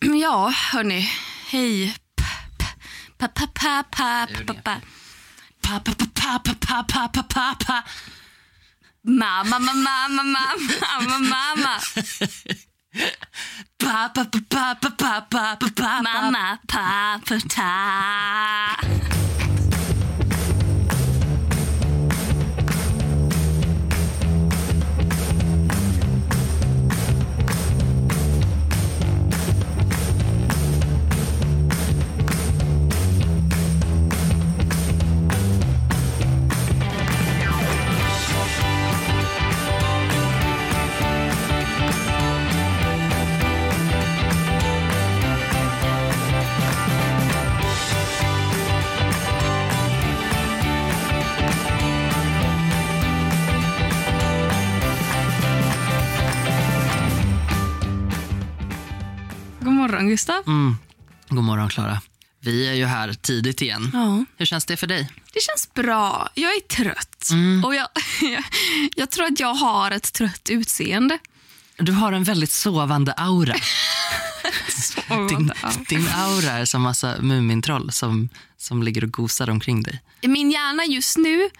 Ja, hörni. Hej. Mamma, mamma, mamma, mamma, mamma. Pappa, pappa, pappa, pappa, pappa. Mamma, pappa, ta. Gustav. Mm. God morgon, Klara. Vi är ju här tidigt igen. Ja. Hur känns det för dig? Det känns bra. Jag är trött. Och jag, jag, tror att jag har ett trött utseende. Du har en väldigt sovande aura. Din, Ja. din aura är som massa Mumintroll som, som ligger och gosar omkring dig. Min hjärna just nu,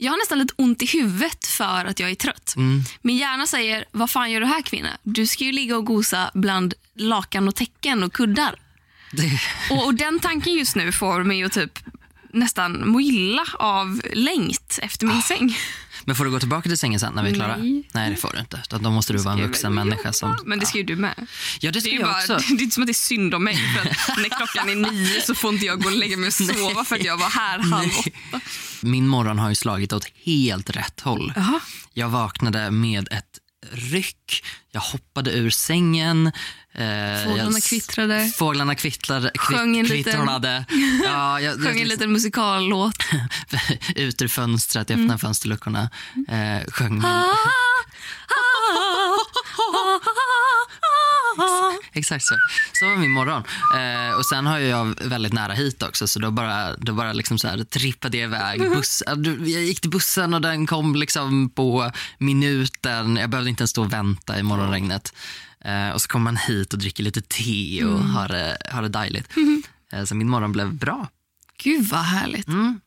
jag har nästan lite ont i huvudet för att jag är trött. Min hjärna säger, vad fan gör du här kvinna? Du ska ju ligga och gosa bland lakan och täcken och kuddar. Det, Och, och den tanken just nu får mig att typ nästan må illa av längt efter min säng. Men får du gå tillbaka till sängen sen när vi är klara? Nej. Nej, det får du inte. Då måste du vara en vuxen människa. Som, Men det ska ju du med. ja, det Det ska är, ju jag bara, också. det är inte som att det är synd om mig. För att när klockan är nio så får inte jag gå och lägga mig och sova för att jag var här halv åtta. Min morgon har ju slagit åt helt rätt håll. Jaha. Jag vaknade med ett ryck. Jag hoppade ur sängen. Eh, Fåglarna jag, kvittrade. Fåglarna kvittrade, Sjöng en liten-. Ja, jag, Sjöng en liten musikallåt. ut ur fönstret, jag öppnade fönsterluckorna. Eh, sjöng min, Exakt så. Så var min morgon. Eh, och sen har jag väldigt nära hit också så då bara, då bara liksom så här trippade jag iväg. Buss, ja, du- jag gick till bussen och den kom liksom på minuten. Jag behövde inte ens stå och vänta i morgonregnet. Eh, och så kommer man hit och dricker lite te och har, det, har det dejligt. Eh, så min morgon blev bra. Gud vad härligt. Mm.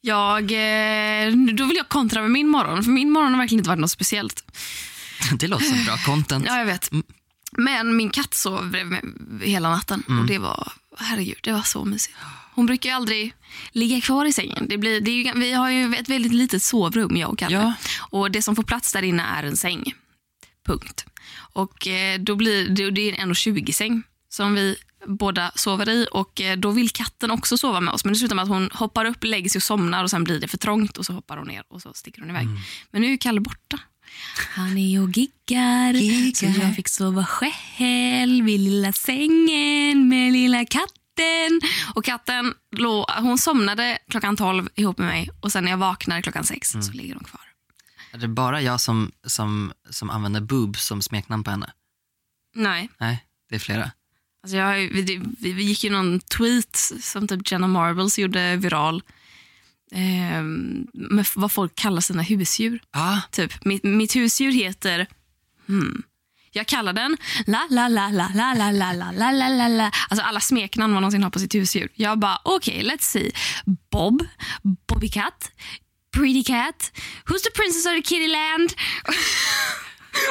Jag, eh, då vill jag kontra med min morgon. För min morgon har verkligen inte varit något speciellt. Det låter som bra content. Ja, jag vet. Men min katt sov bredvid mig hela natten. Och det var, herregud, det var så mysigt. Hon brukar ju aldrig ligga kvar i sängen. Det blir, det är ju, vi har ju ett väldigt litet sovrum, jag och katten. Ja. Och det som får plats där inne är en säng. Punkt. Och eh, då blir det, det är en 1,20 säng som vi båda sover i. Och eh, då vill katten också sova med oss. Men det slutar med att hon hoppar upp, lägger sig och somnar och sen blir det för trångt och så hoppar hon ner och så sticker hon iväg. Men nu är Kalle borta. Han är och giggar, så Giggar. jag fick sova själv i lilla sängen med lilla katten. Och katten lå, hon somnade klockan 12 ihop med mig och sen när jag vaknade klockan 6 så ligger hon kvar. Är det bara jag som, som, som använder boob som smeknamn på henne? Nej, Nej, det är flera. alltså jag, vi, vi, vi gick ju någon tweet som typ Jenna Marbles gjorde viral eh, med vad folk kallar sina husdjur. Ja, Typ, mitt, mitt husdjur heter... Hmm. Jag kallar den la la la la la la la la la la la la. Alltså alla smeknamn man någonsin har på sitt husdjur. Jag bara, okej, let's see. Bob, Bobby Cat, Pretty Cat, Who's the princess of the kitty land?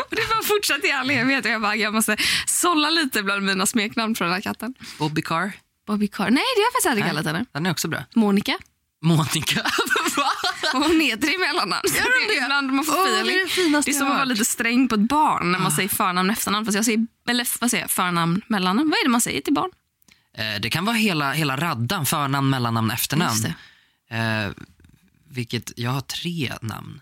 och det bara fortsatte i all evighet. Jag bara, jag måste sålla lite bland mina smeknamn för den här katten. Bobby Carr. Bobby Car. Nej, det har jag faktiskt aldrig kallat henne. Den är också bra. Monica. Monica. Va? Hon heter i mellannamn. Hon det det? Ibland man får Åh, det är det det är som att vara lite sträng på ett barn när man säger förnamn efternamn. Fast jag säger, eller vad säger jag? Förnamn, mellannamn. Vad är det man säger till barn? Eh, Det kan vara hela, hela raddan, förnamn, mellannamn, efternamn. Eh, vilket, jag har tre namn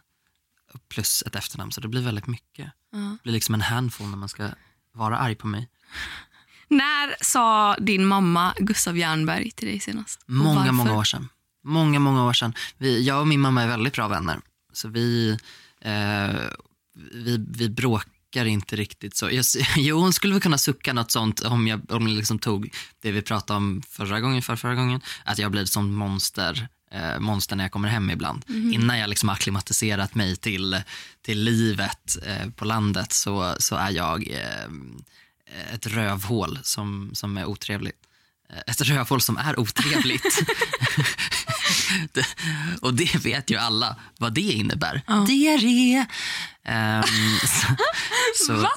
plus ett efternamn så det blir väldigt mycket. Det blir liksom en handfull när man ska vara arg på mig. När sa din mamma Gustav Jernberg till dig senast? Många, många år sedan. Många, många år sedan. Vi, jag och min mamma är väldigt bra vänner. Så vi, eh, vi, vi bråkar inte riktigt så. Jag, jo, hon skulle väl kunna sucka något sånt om jag, om jag liksom tog det vi pratade om förra gången, för förra gången. Att jag blir sånt monster, eh, monster när jag kommer hem ibland. Innan jag liksom akklimatiserat mig till, till livet eh, på landet så, så är jag eh, ett rövhål som, som är otrevligt. Eh, Ett rövhål som är otrevligt. det, och det vet ju alla vad det innebär. Diarré. Ehm, så, så, Va?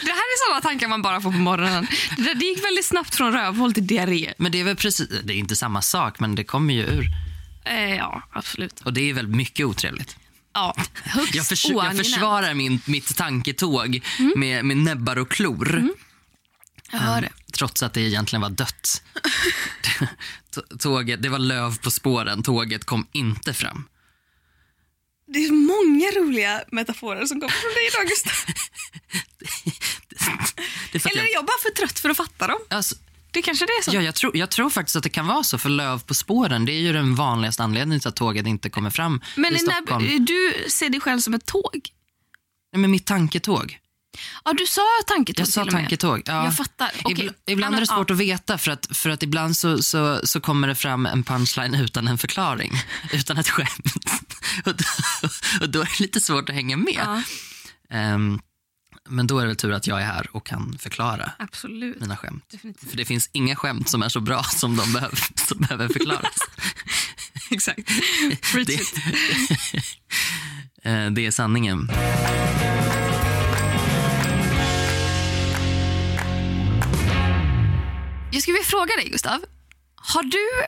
Det här är sådana tankar man bara får på morgonen. Det, där, det gick väldigt snabbt från rövhål till diarré. men det är väl precis, det är inte samma sak, men det kommer ju ur. Eh, ja, absolut. Och det är väl mycket otrevligt. Ja, högst Jag, förs- jag försvarar min, mitt tanketåg med, med näbbar och klor. Jag hör det. Trots att det egentligen var dött. Tåget, det var löv på spåren. Tåget kom inte fram. Det är många roliga metaforer som kommer från dig idag, Gustav. Eller är jag bara för trött för att fatta dem? alltså, Det kanske det är så. ja, jag, tror, jag tror faktiskt att det kan vara så. För löv på spåren det är ju den vanligaste anledningen till att tåget inte kommer fram Men i Stockholm. när, du ser dig själv som ett tåg. Nej, men mitt tanketåg. Ja, du sa tanketåg Jag sa tanketåg. Ja. Jag fattar. Ibl- ibland är det svårt att veta för att, för att ibland så, så, så kommer det fram en punchline utan en förklaring. utan ett skämt. och, då, och då är det lite svårt att hänga med. Ja, Ehm, men då är det väl tur att jag är här och kan förklara absolut. mina skämt. Definitivt. För det finns inga skämt som är så bra som de behöver, som behöver förklaras. Exakt. det, Eh, det är sanningen. Jag skulle vilja fråga dig, Gustav. Har du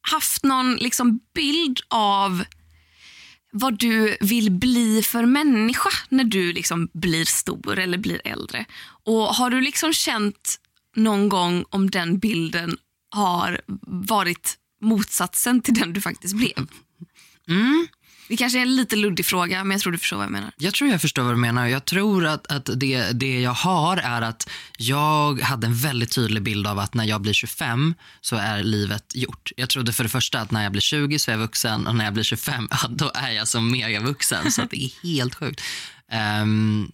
haft någon liksom bild av vad du vill bli för människa när du liksom blir stor eller blir äldre? Och Har du liksom känt någon gång om den bilden har varit motsatsen till den du faktiskt blev? Mm. Det kanske är en lite luddig fråga, men jag tror du förstår vad jag menar. Jag tror jag förstår vad du menar. Jag tror att, att det, det jag har är att jag hade en väldigt tydlig bild av att när jag blir 25 så är livet gjort. Jag trodde för det första att när jag blir 20 så är jag vuxen och när jag blir 25 ja, då är jag som megavuxen. så att det är helt sjukt. Um,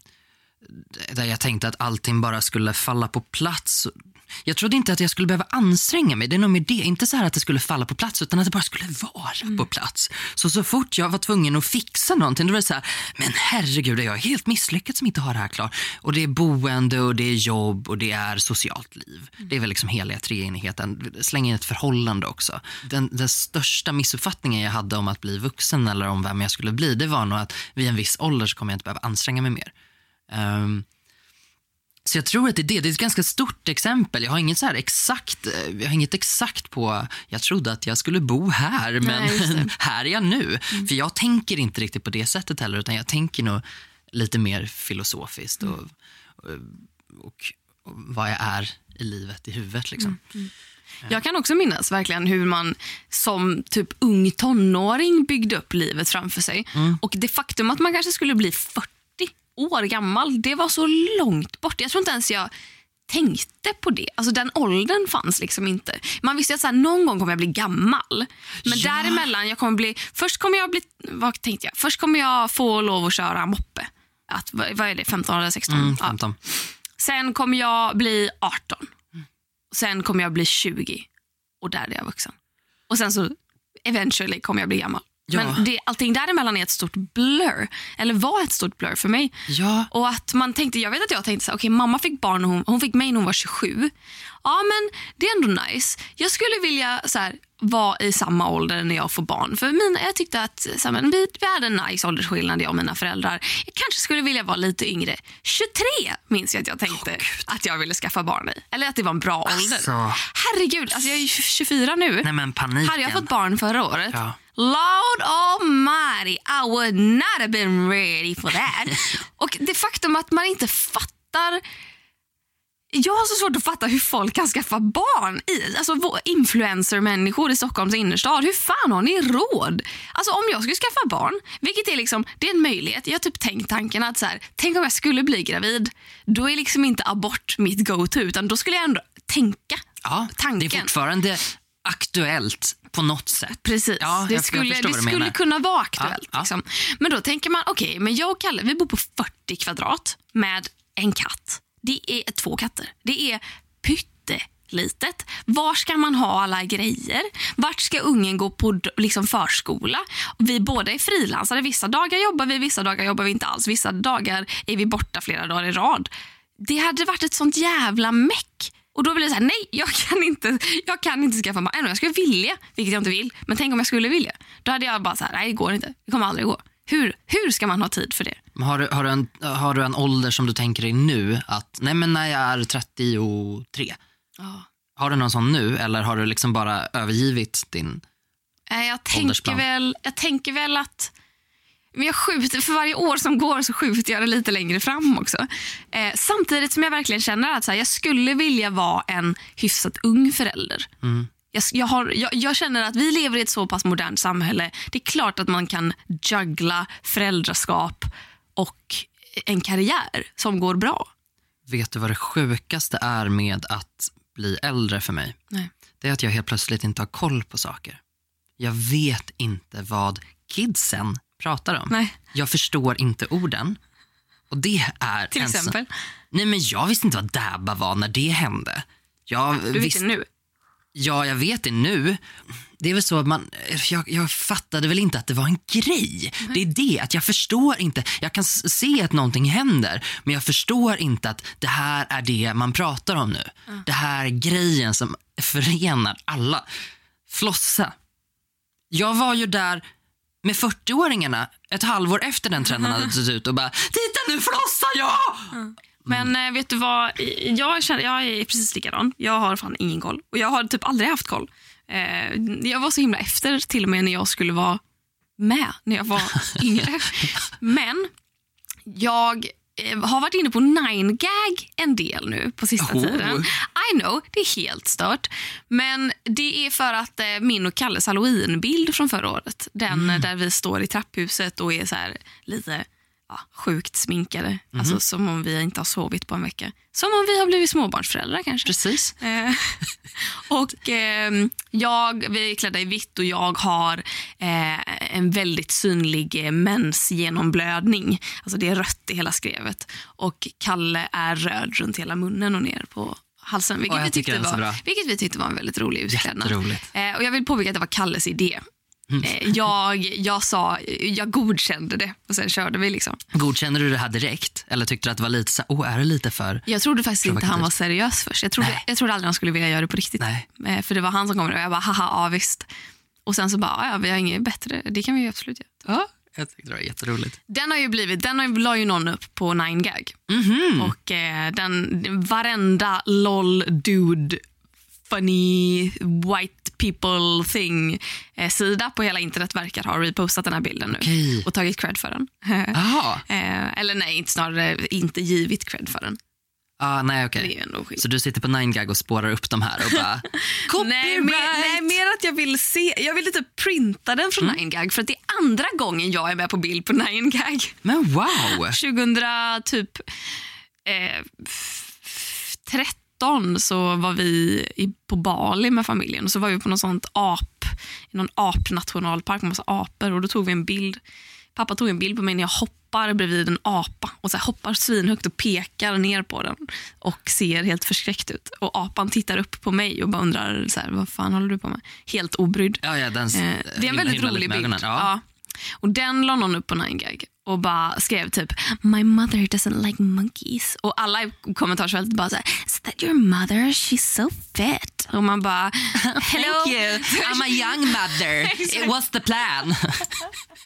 där jag tänkte att allting bara skulle falla på plats. Jag trodde inte att jag skulle behöva anstränga mig. Det är nog med det. Inte så här att det skulle falla på plats utan att det bara skulle vara på plats. Så så fort jag var tvungen att fixa någonting då var det så här, men herregud jag är helt misslyckad som inte har det här klart. Och det är boende och det är jobb och det är socialt liv. Det är väl liksom heliga treenigheten. Släng in ett förhållande också. Den, den största missuppfattningen jag hade om att bli vuxen eller om vem jag skulle bli det var nog att vid en viss ålder så kommer jag inte behöva anstränga mig mer. Ehm, så jag tror att det är det. Det är ett ganska stort exempel. Jag har inget så här exakt, eh, jag har inget exakt på, jag trodde att jag skulle bo här men det. här är jag nu. För jag tänker inte riktigt på det sättet heller utan jag tänker nog lite mer filosofiskt och, och, och, och vad jag är i livet i huvudet liksom. Jag kan också minnas verkligen hur man som typ ung tonåring byggde upp livet framför sig. Och det faktum att man kanske skulle bli 40 år gammal, det var så långt bort. Jag tror inte ens jag tänkte på det. Alltså Den åldern fanns liksom inte. Man visste att så här, någon gång kommer jag bli gammal. Men Ja. däremellan, jag kommer bli, först kommer jag bli, vad tänkte jag? Först kommer jag få lov att köra moppe. Att, vad är det, 15 eller 16? Mm, Ja. 15. Sen kommer jag bli 18. Sen kommer jag bli 20 och där är jag vuxen. Och sen så eventually kommer jag bli gammal. Ja. Men det, allting däremellan är ett stort blur. Eller var ett stort blur för mig. Ja, Och att man tänkte, jag vet att jag tänkte så här, okej mamma fick barn och hon, hon fick mig när hon var 27. Ja men det är ändå nice. Jag skulle vilja så här, vara i samma ålder när jag får barn. För mina, jag tyckte att så här, men vi, vi hade en nice åldersskillnad jag och mina föräldrar. Jag kanske skulle vilja vara lite yngre. 23 minns jag att jag tänkte att jag ville skaffa barn i. Eller att det var en bra ålder. Alltså. Herregud, alltså jag är ju 24 nu. nej men paniken. Hade jag fått barn förra året, Ja. Lord almighty, I would not have been ready for that. och det faktum att man inte fattar jag har så svårt att fatta hur folk kan skaffa barn. I, alltså influencer-människor i Stockholms innerstad. Hur fan har ni råd? Alltså om jag skulle skaffa barn, vilket är liksom, det är en möjlighet. Jag har typ tänkt tanken att så här, tänk om jag skulle bli gravid. Då är liksom inte abort mitt go-to utan då skulle jag ändå tänka Ja, tanken. det är fortfarande aktuellt på något sätt. Precis. Ja, det skulle, det skulle kunna vara aktuellt. Ja, ja. Liksom. Men då tänker man, okej, men jag och Kalle vi bor på 40 kvadrat med en katt. Det är två katter. Det är pyttelitet. Var ska man ha alla grejer? Vart ska ungen gå på liksom förskola? Vi båda är frilansare. Vissa dagar jobbar vi, vissa dagar jobbar vi inte alls. Vissa dagar är vi borta flera dagar i rad. det hade varit ett sånt jävla meck. Och då blir det så här, nej jag kan inte, jag kan inte skaffa barn. Även om jag skulle vilja, vilket jag inte vill. Men tänk om jag skulle vilja. Då hade jag bara så här, nej det går inte. Det kommer aldrig gå. Hur, hur ska man ha tid för det? Har du, har, du en, har du en ålder som du tänker dig nu att nej men när jag är 33? Har du någon sån nu eller har du liksom bara övergivit din... Eh, Jag tänker, Åldersplan. väl, jag tänker väl att men jag skjuter, för varje år som går så skjuter jag det lite längre fram också. Eh, samtidigt som jag verkligen känner att så här, jag skulle vilja vara en hyfsat ung förälder. Jag, jag, har, jag, jag känner att vi lever i ett så pass modernt samhälle. Det är klart att man kan juggla föräldraskap och en karriär som går bra. Vet du vad det sjukaste är med att bli äldre för mig? Nej. Det är att jag helt plötsligt inte har koll på saker. Jag vet inte vad kidsen pratar om. Nej. Jag förstår inte orden. Och det är Till en sån- exempel. Nej men jag visste inte vad dabba var när det hände. Jag Du vet det nu. Ja, jag vet det nu. Det är väl så att man, jag, jag fattade väl inte att det var en grej. Det är det, att jag förstår inte. Jag kan se att någonting händer, men jag förstår inte att det här är det man pratar om nu. Det här är grejen som förenar alla. Flossa. Jag var ju där med 40-åringarna ett halvår efter den trenden hade tagit ut och bara “Titta nu flossar jag!” Men eh, vet du vad? Jag, känner, jag är precis likadan. Jag har fan ingen koll. Och jag har typ aldrig haft koll. Eh, jag var så himla efter till och med när jag skulle vara med när jag var yngre. Men jag har varit inne på 9gag en del nu på sista Oh. tiden. I know, det är helt stört. Men det är för att eh, min och Kalles halloweenbild från förra året, den eh, där vi står i trapphuset och är så här lite ja, sjukt sminkade. Alltså som om vi inte har sovit på en vecka. Som om vi har blivit småbarnsföräldrar kanske. Precis. Eh, och ehm, jag, vi är klädda i vitt och jag har eh, en väldigt synlig eh, mensgenomblödning. Alltså det är rött i hela skrevet. Och Kalle är röd runt hela munnen och ner på halsen. Vilket, jag vi, tyckte var, vilket vi tyckte var en väldigt rolig utklädnad. Eh, och jag vill påpeka att det var Kalles idé. Mm. Eh, jag, jag, sa, jag godkände det och sen körde vi. liksom. Godkände du det här direkt? Eller tyckte du att det var lite så åh, är det lite för... Jag trodde faktiskt inte han var seriös först. Jag trodde, Nej. jag trodde aldrig han skulle vilja göra det på riktigt. Nej. Eh, För det var han som kom och jag bara, haha, ja visst. Och sen så bara, "Ja, vi har inget bättre, det kan vi ju absolut göra. Ja, jag tyckte det var jätteroligt. Den har ju blivit, den har ju, la ju någon upp på 9gag. Mhm. Och eh, den, varenda lol dude funny white people thing eh, sida på hela internet verkar ha repostat den här bilden nu. Okej. Och tagit cred för den. Eh, eller nej, inte snarare inte givit cred för den. Ah, nej, skillnad. Så du sitter på 9gag och spårar upp de här och bara... Copyright! Nej mer, nej, mer att jag vill se, jag vill inte printa den från 9gag för att det är andra gången jag är med på bild på 9gag. Men wow! 2000 typ eh, f- 13 så var vi på Bali med familjen och så var vi på någon sånt ap, någon apnationalpark med massa apor och då tog vi en bild. Pappa tog en bild på mig när jag hoppar bredvid en apa och så hoppar svinhögt och pekar ner på den och ser helt förskräckt ut. Och apan tittar upp på mig och bara undrar så här, vad fan håller du på med? Helt obrydd. Ja, ja, den, Eh, det är en väldigt rolig bild. Ja. Ja. Och den la någon upp på 9gag och bara skrev typ “My mother doesn't like monkeys”. Och alla i kommentarsfältet bara så här “Is that your mother? She's so fit”. Och man bara “Hello”. Thank you. I'm a young mother. It was the plan.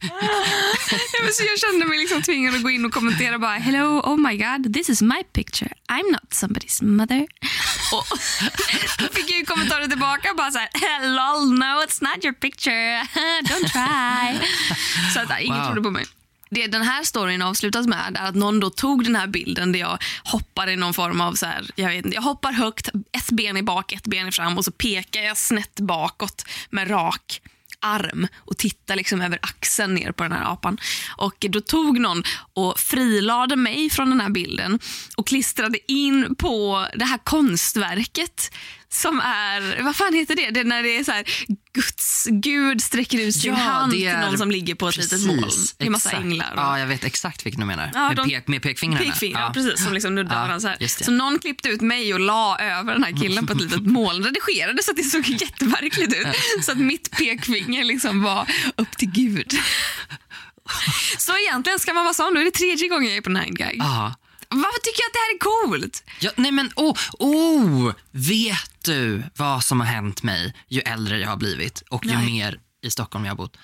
Ja, men så jag kände mig liksom tvingad att gå in och kommentera bara “Hello, oh my god, this is my picture. I'm not somebody's mother”. Och då fick jag ju kommentarer tillbaka bara så här “Lol, no it's not your picture. Don't try”. Så att, ingen Wow. trodde på mig. Det den här storyn avslutas med är att någon då tog den här bilden där jag hoppar i någon form av så här, jag vet inte, jag hoppar högt, ett ben i bak, ett ben i fram och så pekar jag snett bakåt med rak arm och tittar liksom över axeln ner på den här apan. Och då tog någon och frilade mig från den här bilden och klistrade in på det här konstverket som är, vad fan heter det? Det är när det är så här, Guds, Gud sträcker ut sin Ja, hand till någon som ligger på ett Precis, litet moln. Det är massa exakt. änglar. Och, Ja, jag vet exakt vilken du menar. Ja, med, de- pek, med pekfingrarna. Pekfingrar, ja. precis. Som liksom nuddar Ja, varandra så, här. så någon klippte ut mig och la över den här killen på ett litet moln. Redigerade så att det såg jätteverkligt ut. Så att mitt pekfinger liksom var upp till Gud. Så egentligen ska man vara sån. Då är det tredje gången jag är på 9gag. Ja. Varför tycker jag att det här är coolt? Ja, nej men oh, oh, vet du vad som har hänt mig ju äldre jag har blivit och ju Nej. mer i Stockholm jag har bott?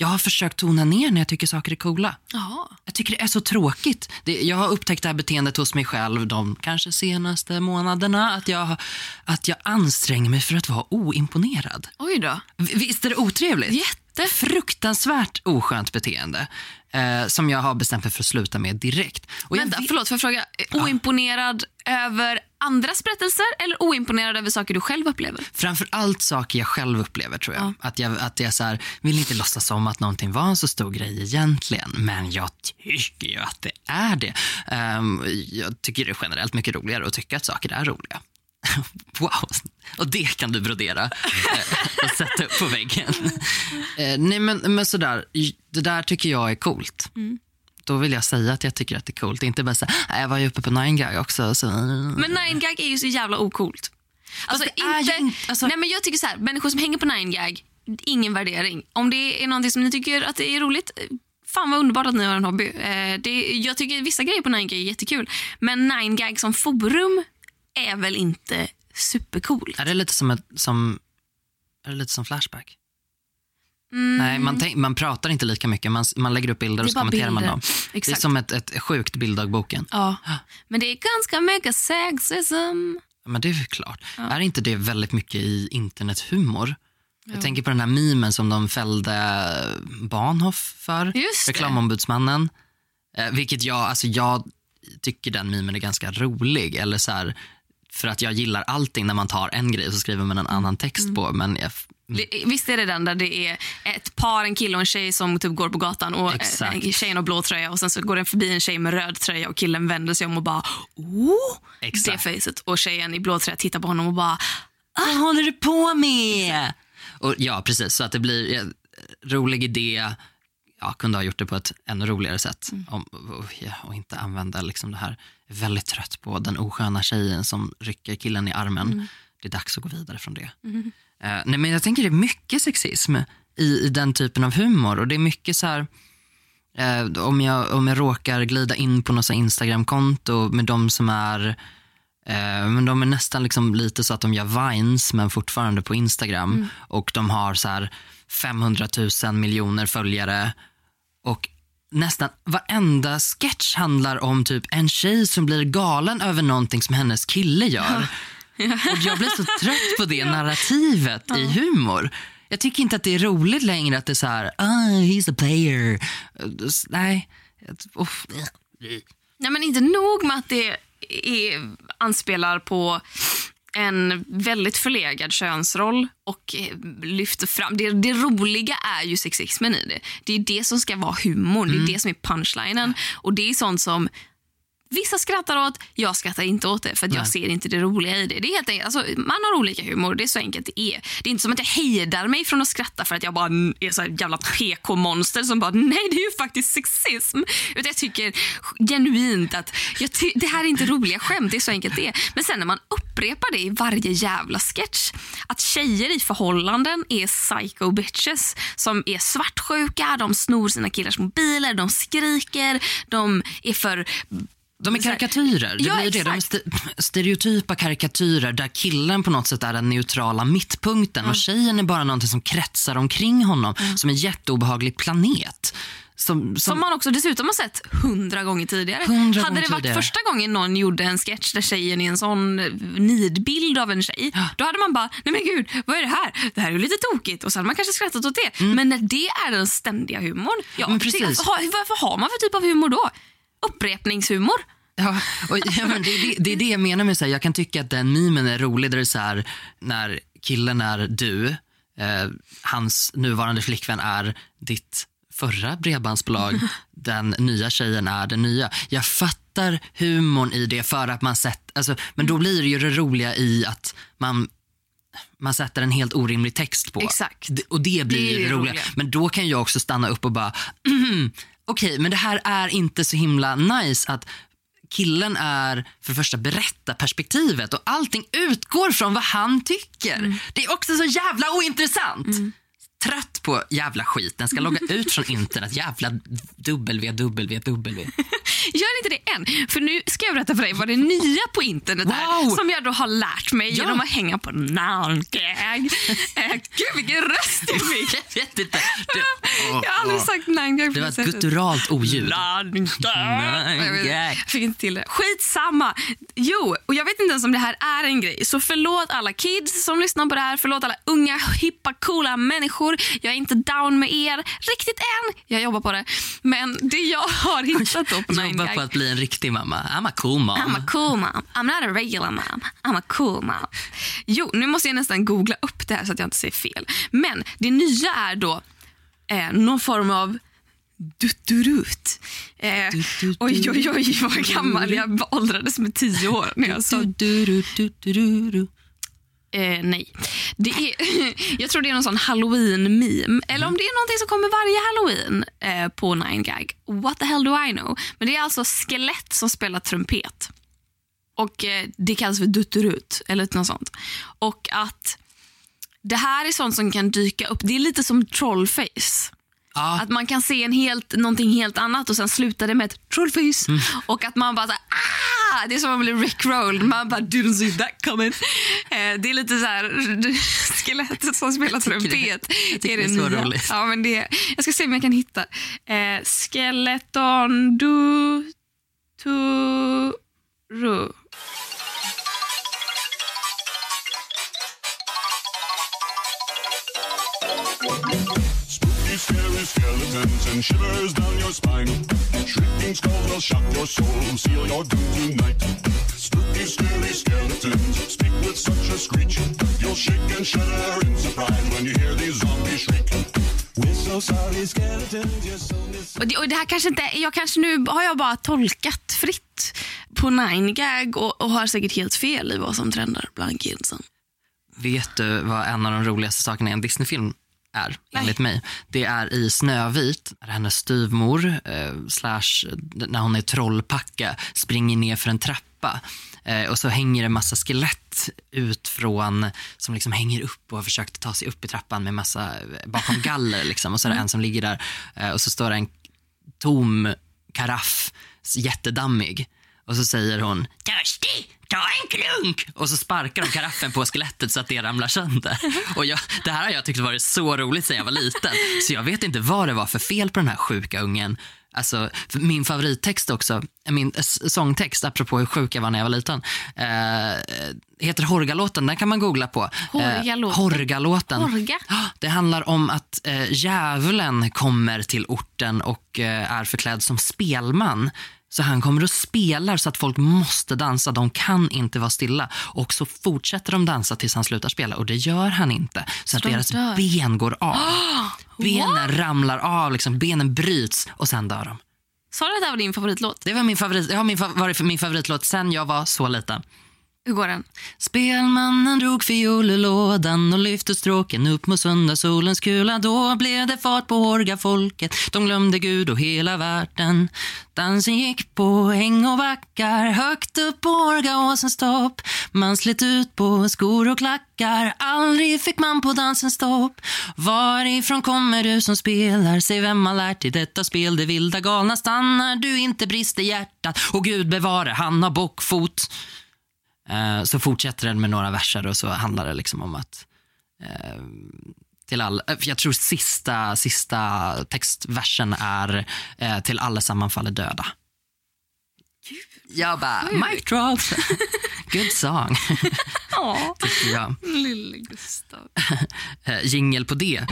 Jag har försökt tona ner när jag tycker saker är coola. Jaha. Jag tycker det är så tråkigt. Det, jag har upptäckt det här beteendet hos mig själv de kanske senaste månaderna. Att jag, att jag anstränger mig för att vara oimponerad. Oj då. Visst är det otrevligt? Jätte. Fruktansvärt oskönt beteende eh, som jag har bestämt mig för att sluta med direkt. Och jag Vänta, vet- förlåt, får jag fråga? Oimponerad över andras berättelser eller oimponerad över saker du själv upplever? Framför allt saker jag själv upplever tror jag. Att jag, att jag så här, vill inte låtsas om att någonting var en så stor grej egentligen. Men jag tycker ju att det är det. Ehm, jag tycker det är generellt mycket roligare att tycka att saker är roliga. Wow, och det kan du brodera eh, och sätta upp på väggen. Eh, nej men, men sådär, det där tycker jag är coolt. Då vill jag säga att jag tycker att det är coolt. Inte bara säga, jag var ju uppe på 9gag också. Så... Men 9gag är ju så jävla ocoolt. Alltså, ju inte- alltså- Nej, men jag tycker så här, människor som hänger på 9gag, ingen värdering. Om det är någonting som ni tycker att det är roligt, fan vad underbart att ni har en hobby. Eh, det, jag tycker vissa grejer på 9gag är jättekul. Men 9gag som forum är väl inte supercool. Är det lite som, ett, som, är det lite som Flashback? Mm. Nej, man, tänk, man pratar inte lika mycket. Man, man lägger upp bilder och så kommenterar man bilder. dem. Det är Exakt. som ett, ett sjukt bilddagboken. Ja. Men det är ganska mycket sexism. Men det är väl klart. Är inte det väldigt mycket i internethumor? Jag tänker på den här memen som de fällde Bahnhof för. Reklamombudsmannen. Eh, vilket jag, alltså jag tycker den memen är ganska rolig. Eller så här, för att jag gillar allting när man tar en grej och så skriver man en annan text Mm. på. Men jag, visst är det den där det är ett par, en kille och en tjej som typ går på gatan och Exakt. eh, tjejen har blå tröja och sen så går den förbi en tjej med röd tröja och killen vänder sig om och bara oh, Exakt. det facet och tjejen i blå tröja tittar på honom och bara Vad håller du på med? Och, ja, precis. Så att det blir eh, rolig idé. Ja, kunde ha gjort det på ett ännu roligare sätt. Om, och, ja, och inte använda liksom det här. Väldigt trött på den osköna tjejen som rycker killen i armen. Det är dags att gå vidare från det. Eh, nej, men jag tänker det är mycket sexism i, i den typen av humor. Och det är mycket så här... Eh, om, jag, om jag råkar glida in på något Instagramkonto med de som är Eh, men de är nästan liksom lite så att de gör vines men fortfarande på Instagram. Och de har så här 500 000 miljoner följare. Och nästan varenda sketch handlar om typ en tjej som blir galen över någonting som hennes kille gör. Och jag blir så trött på det narrativet i humor. Jag tycker inte att det är roligt längre att det är så här, ah, he's a player. Nej. Uff. Nej, men inte nog med att det är, anspelar på en väldigt förlegad könsroll och eh, lyfter fram... Det, det roliga är ju sexismen i det. Det är det som ska vara humor, det är det som är punchlinen. Och det är sånt som vissa skrattar åt, jag skrattar inte åt det för att jag ser inte det roliga i det. det är helt enkelt, alltså, man har olika humor, det är så enkelt det är. Det är inte som att jag hejdar mig från att skratta för att jag bara är så jävla PK-monster som bara nej det är ju faktiskt sexism. Utan jag tycker genuint att ty- det här är inte roliga skämt, det är så enkelt det är. Men sen när man upprepar det i varje jävla sketch, att tjejer i förhållanden är psycho bitches som är svartsjuka, de snor sina killars mobiler, de skriker, de är för De är karikatyrer. Det Ja, blir det. De är st- stereotypa karikatyrer där killen på något sätt är den neutrala mittpunkten och tjejen är bara någonting som kretsar omkring honom som en jätteobehaglig planet. Som, som, Som man också dessutom har sett hundra gånger tidigare. Hundra Hade gånger det varit tidigare. första gången någon gjorde en sketch där tjejen är en sån eh, nidbild av en tjej, då hade man bara, nej men gud, vad är det här? Det här är ju lite tokigt. Och så hade man kanske skrattat åt det. Men när det är den ständiga humorn, ja, Mm. Men precis. har, varför har man för typ av humor då? Upprepningshumor? Ja, och, ja, men det, är det, det är det jag menar med så här, jag kan tycka att den memen är rolig där det är så här, när killen är du, eh, hans nuvarande flickvän är ditt förra bredbandsbolag, den nya tjejen är den nya. Jag fattar humorn i det för att man sett, alltså, men då blir det ju det roliga i att man man sätter en helt orimlig text på. Exakt. Och det blir Det det, roliga. roliga. Men då kan jag också stanna upp och bara, "Mhm, okej, men det här är inte så himla nice att killen är för det första berättarperspektivet och allting utgår från vad han tycker. Mm. Det är också så jävla ointressant. Trött trött på jävla skit. Den ska logga ut från internet. Jävla www. Gör inte det än. För nu ska jag berätta för dig vad det nya på internet är. Wow! Som jag då har lärt mig Ja. genom att hänga på Nangag. eh, gud vilken röst du fick. Jag vet inte. Du, Jag har aldrig sagt Nangag det var ett gutturalt oljud. Jag fick inte till det. Skitsamma. Jo, och jag vet inte ens om det här är en grej. Så förlåt alla kids som lyssnar på det här. Förlåt alla unga, hippa, coola människor. Jag är inte down med er riktigt än. Jag jobbar på det. Men det jag har hittat då på Jobbar 9gag på att bli en riktig mamma. I'm a cool mom. I'm a cool mom. I'm not a regular mom. I'm a cool mom. Jo, nu måste jag nästan googla upp det här så att jag inte säger fel. Men det nya är då eh, någon form av dutturut. Eh, oj, oj, oj, vad gammal jag åldrades med tio år när jag sa Eh, nej. Det är, jag tror det är någon sån halloween-meme. Eller om det är någonting som kommer varje halloween eh, på 9gag. What the hell do I know? Men det är alltså skelett som spelar trumpet. Och eh, Det kallas för dutterut eller något sånt. Och att det här är sånt som kan dyka upp. Det är lite som trollface. Ja, Att man kan se en helt, någonting helt annat och sen slutar det med ett trollface. Och att man bara så här, ah! Det är som att man blir rickrolled. Man bara didn't see that coming. Eh, det är lite så här skelettet som spelar det- trumpet. jag tycker det är så nya. roligt. Ja, men det, jag ska se om jag kan hitta. Eh, skeleton du turu. Spooky, skeletons and shivers down your spine. Shrieking skulls will shock your soul, seal your doom tonight. Spooky, scary skeletons speak with such a screech. You'll shake and shudder in surprise when you hear these zombies shriek. We're so sorry, skeletons, you're so miss. Och det, och det här kanske inte, jag kanske nu har jag bara tolkat fritt på 9gag och, och har säkert helt fel i vad som trendar bland kidsen. Vet du vad en av de roligaste sakerna i en Disney-film är, enligt mig? Det är i Snövit, när hennes styvmor, eh, slash när hon är trollpacka, springer ner för en trappa. Eh, och så hänger det massa skelett ut från, som liksom hänger upp och har försökt ta sig upp i trappan med massa, eh, bakom galler liksom. Och så är det en som ligger där eh, och så står det en tom karaff, jättedammig. Och så säger hon törstig, ta en klunk. Och så sparkar de karaffen på skelettet så att det ramlar sönder. Och jag, det här har jag tyckt varit så roligt sen jag var liten. Så jag vet inte vad det var för fel på den här sjuka ungen. Alltså, min favorittext också, min sångtext apropå hur sjuk jag var när jag var liten, eh, heter Horgalåten. Den kan man googla på. Eh, Horgalåten? Horgalåten. Horga? Det handlar om att eh, djävulen kommer till orten och eh, är förklädd som spelman. Så han kommer och spelar så att folk måste dansa. De kan inte vara stilla. Och så fortsätter de dansa tills han slutar spela. Och det gör han inte. Så, att de deras dör? ben går av. benen ramlar av, liksom, benen bryts och sen dör de. Sa du att det här var din favoritlåt? Det var min favorit, har min, varit min favoritlåt sen jag var så liten. Hur går den? Spelmannen drog fiolelådan och lyfte stråken upp mot söndagssolens kula. Då blev det fart på orgafolket, De glömde Gud och hela världen. Dansen gick på häng och backar högt upp på orgaåsens topp. Man slet ut på skor och klackar. Aldrig fick man på dansen stopp. Varifrån kommer du som spelar? Säg vem har lärt dig detta spel? Det vilda galna stannar du inte brister hjärtat. Och Gud bevare, han har bockfot. Eh, så fortsätter den med några verser och så handlar det liksom om att eh, till all, eh, jag tror sista, sista textversen är eh, till alla sammanfaller döda. Jag bara, mic drop. Good song, Ja, tycker jag. lille Gustav. Eh, jingel på det.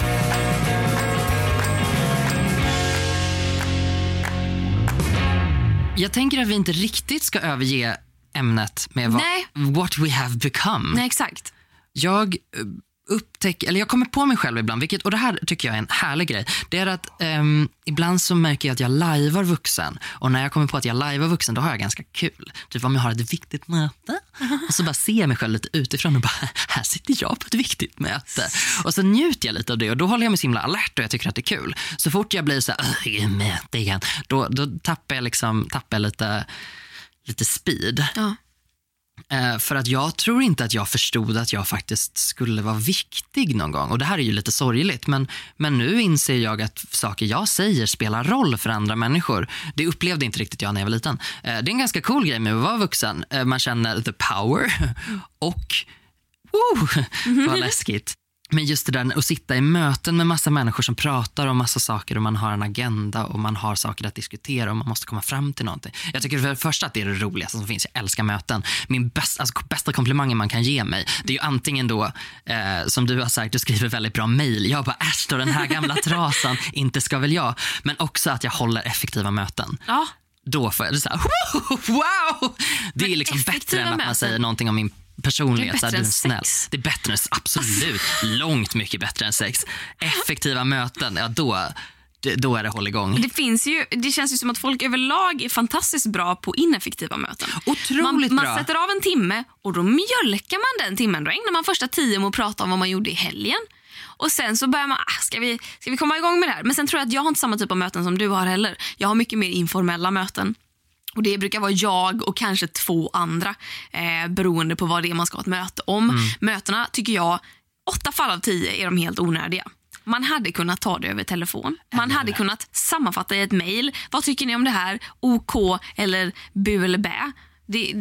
Jag tänker att vi inte riktigt ska överge ämnet med vad, what we have become. Nej, exakt. Jag eh, upptäcker, eller jag kommer på mig själv ibland, vilket, och det här tycker jag är en härlig grej. Det är att ehm, ibland så märker jag att jag lajvar vuxen. Och när jag kommer på att jag lajvar vuxen, då har jag ganska kul. Typ om jag har ett viktigt möte. Och så bara ser jag mig själv lite utifrån och bara, här sitter jag på ett viktigt möte. Och så njuter jag lite av det och då håller jag mig så himla alert och jag tycker att det är kul. Så fort jag blir så här, "Ugh, det är möte igen, då, då tappar jag liksom, tappar jag lite, lite speed. Ja. Eh, för att jag tror inte att jag förstod att jag faktiskt skulle vara viktig någon gång. Och det här är ju lite sorgligt, men, men nu inser jag att saker jag säger spelar roll för andra människor. Det upplevde inte riktigt jag när jag var liten. Eh, det är en ganska cool grej med att vara vuxen. Eh, man känner the power och Woo, vad läskigt. Men just det där att sitta i möten med massa människor som pratar om massa saker och man har en agenda och man har saker att diskutera och man måste komma fram till någonting. Jag tycker för det första att det är det roligaste som finns. Jag älskar möten. Min bästa, alltså, bästa komplimangen man kan ge mig det är ju antingen då, eh, som du har sagt, du skriver väldigt bra mejl. Jag bara äsch då den här gamla trasan, inte ska väl jag. Men också att jag håller effektiva möten. Ja. Då får jag det så här, wow! Det är liksom bättre än att man möten. säger någonting om min personlighet. Det är så här, bättre än sex. Det är bättre än absolut. Långt mycket bättre än sex. Effektiva möten, ja då, då är det håll igång. Det, finns ju, det känns ju som att folk överlag är fantastiskt bra på ineffektiva möten. Otroligt man, man bra. sätter av en timme och då mjölkar man den timmen. Då ägnar man första tio med att prata om vad man gjorde i helgen. Och Sen så börjar man, ah, ska, vi, ska vi komma igång med det här? Men sen tror jag att jag har inte samma typ av möten som du har heller. Jag har mycket mer informella möten. Och Det brukar vara jag och kanske två andra eh, beroende på vad det är man ska ha ett möte om. Mötena tycker jag, åtta fall av tio är de helt onödiga. Man hade kunnat ta det över telefon. Man hade kunnat sammanfatta i ett mejl. Vad tycker ni om det här? OK eller bu eller bä? Det,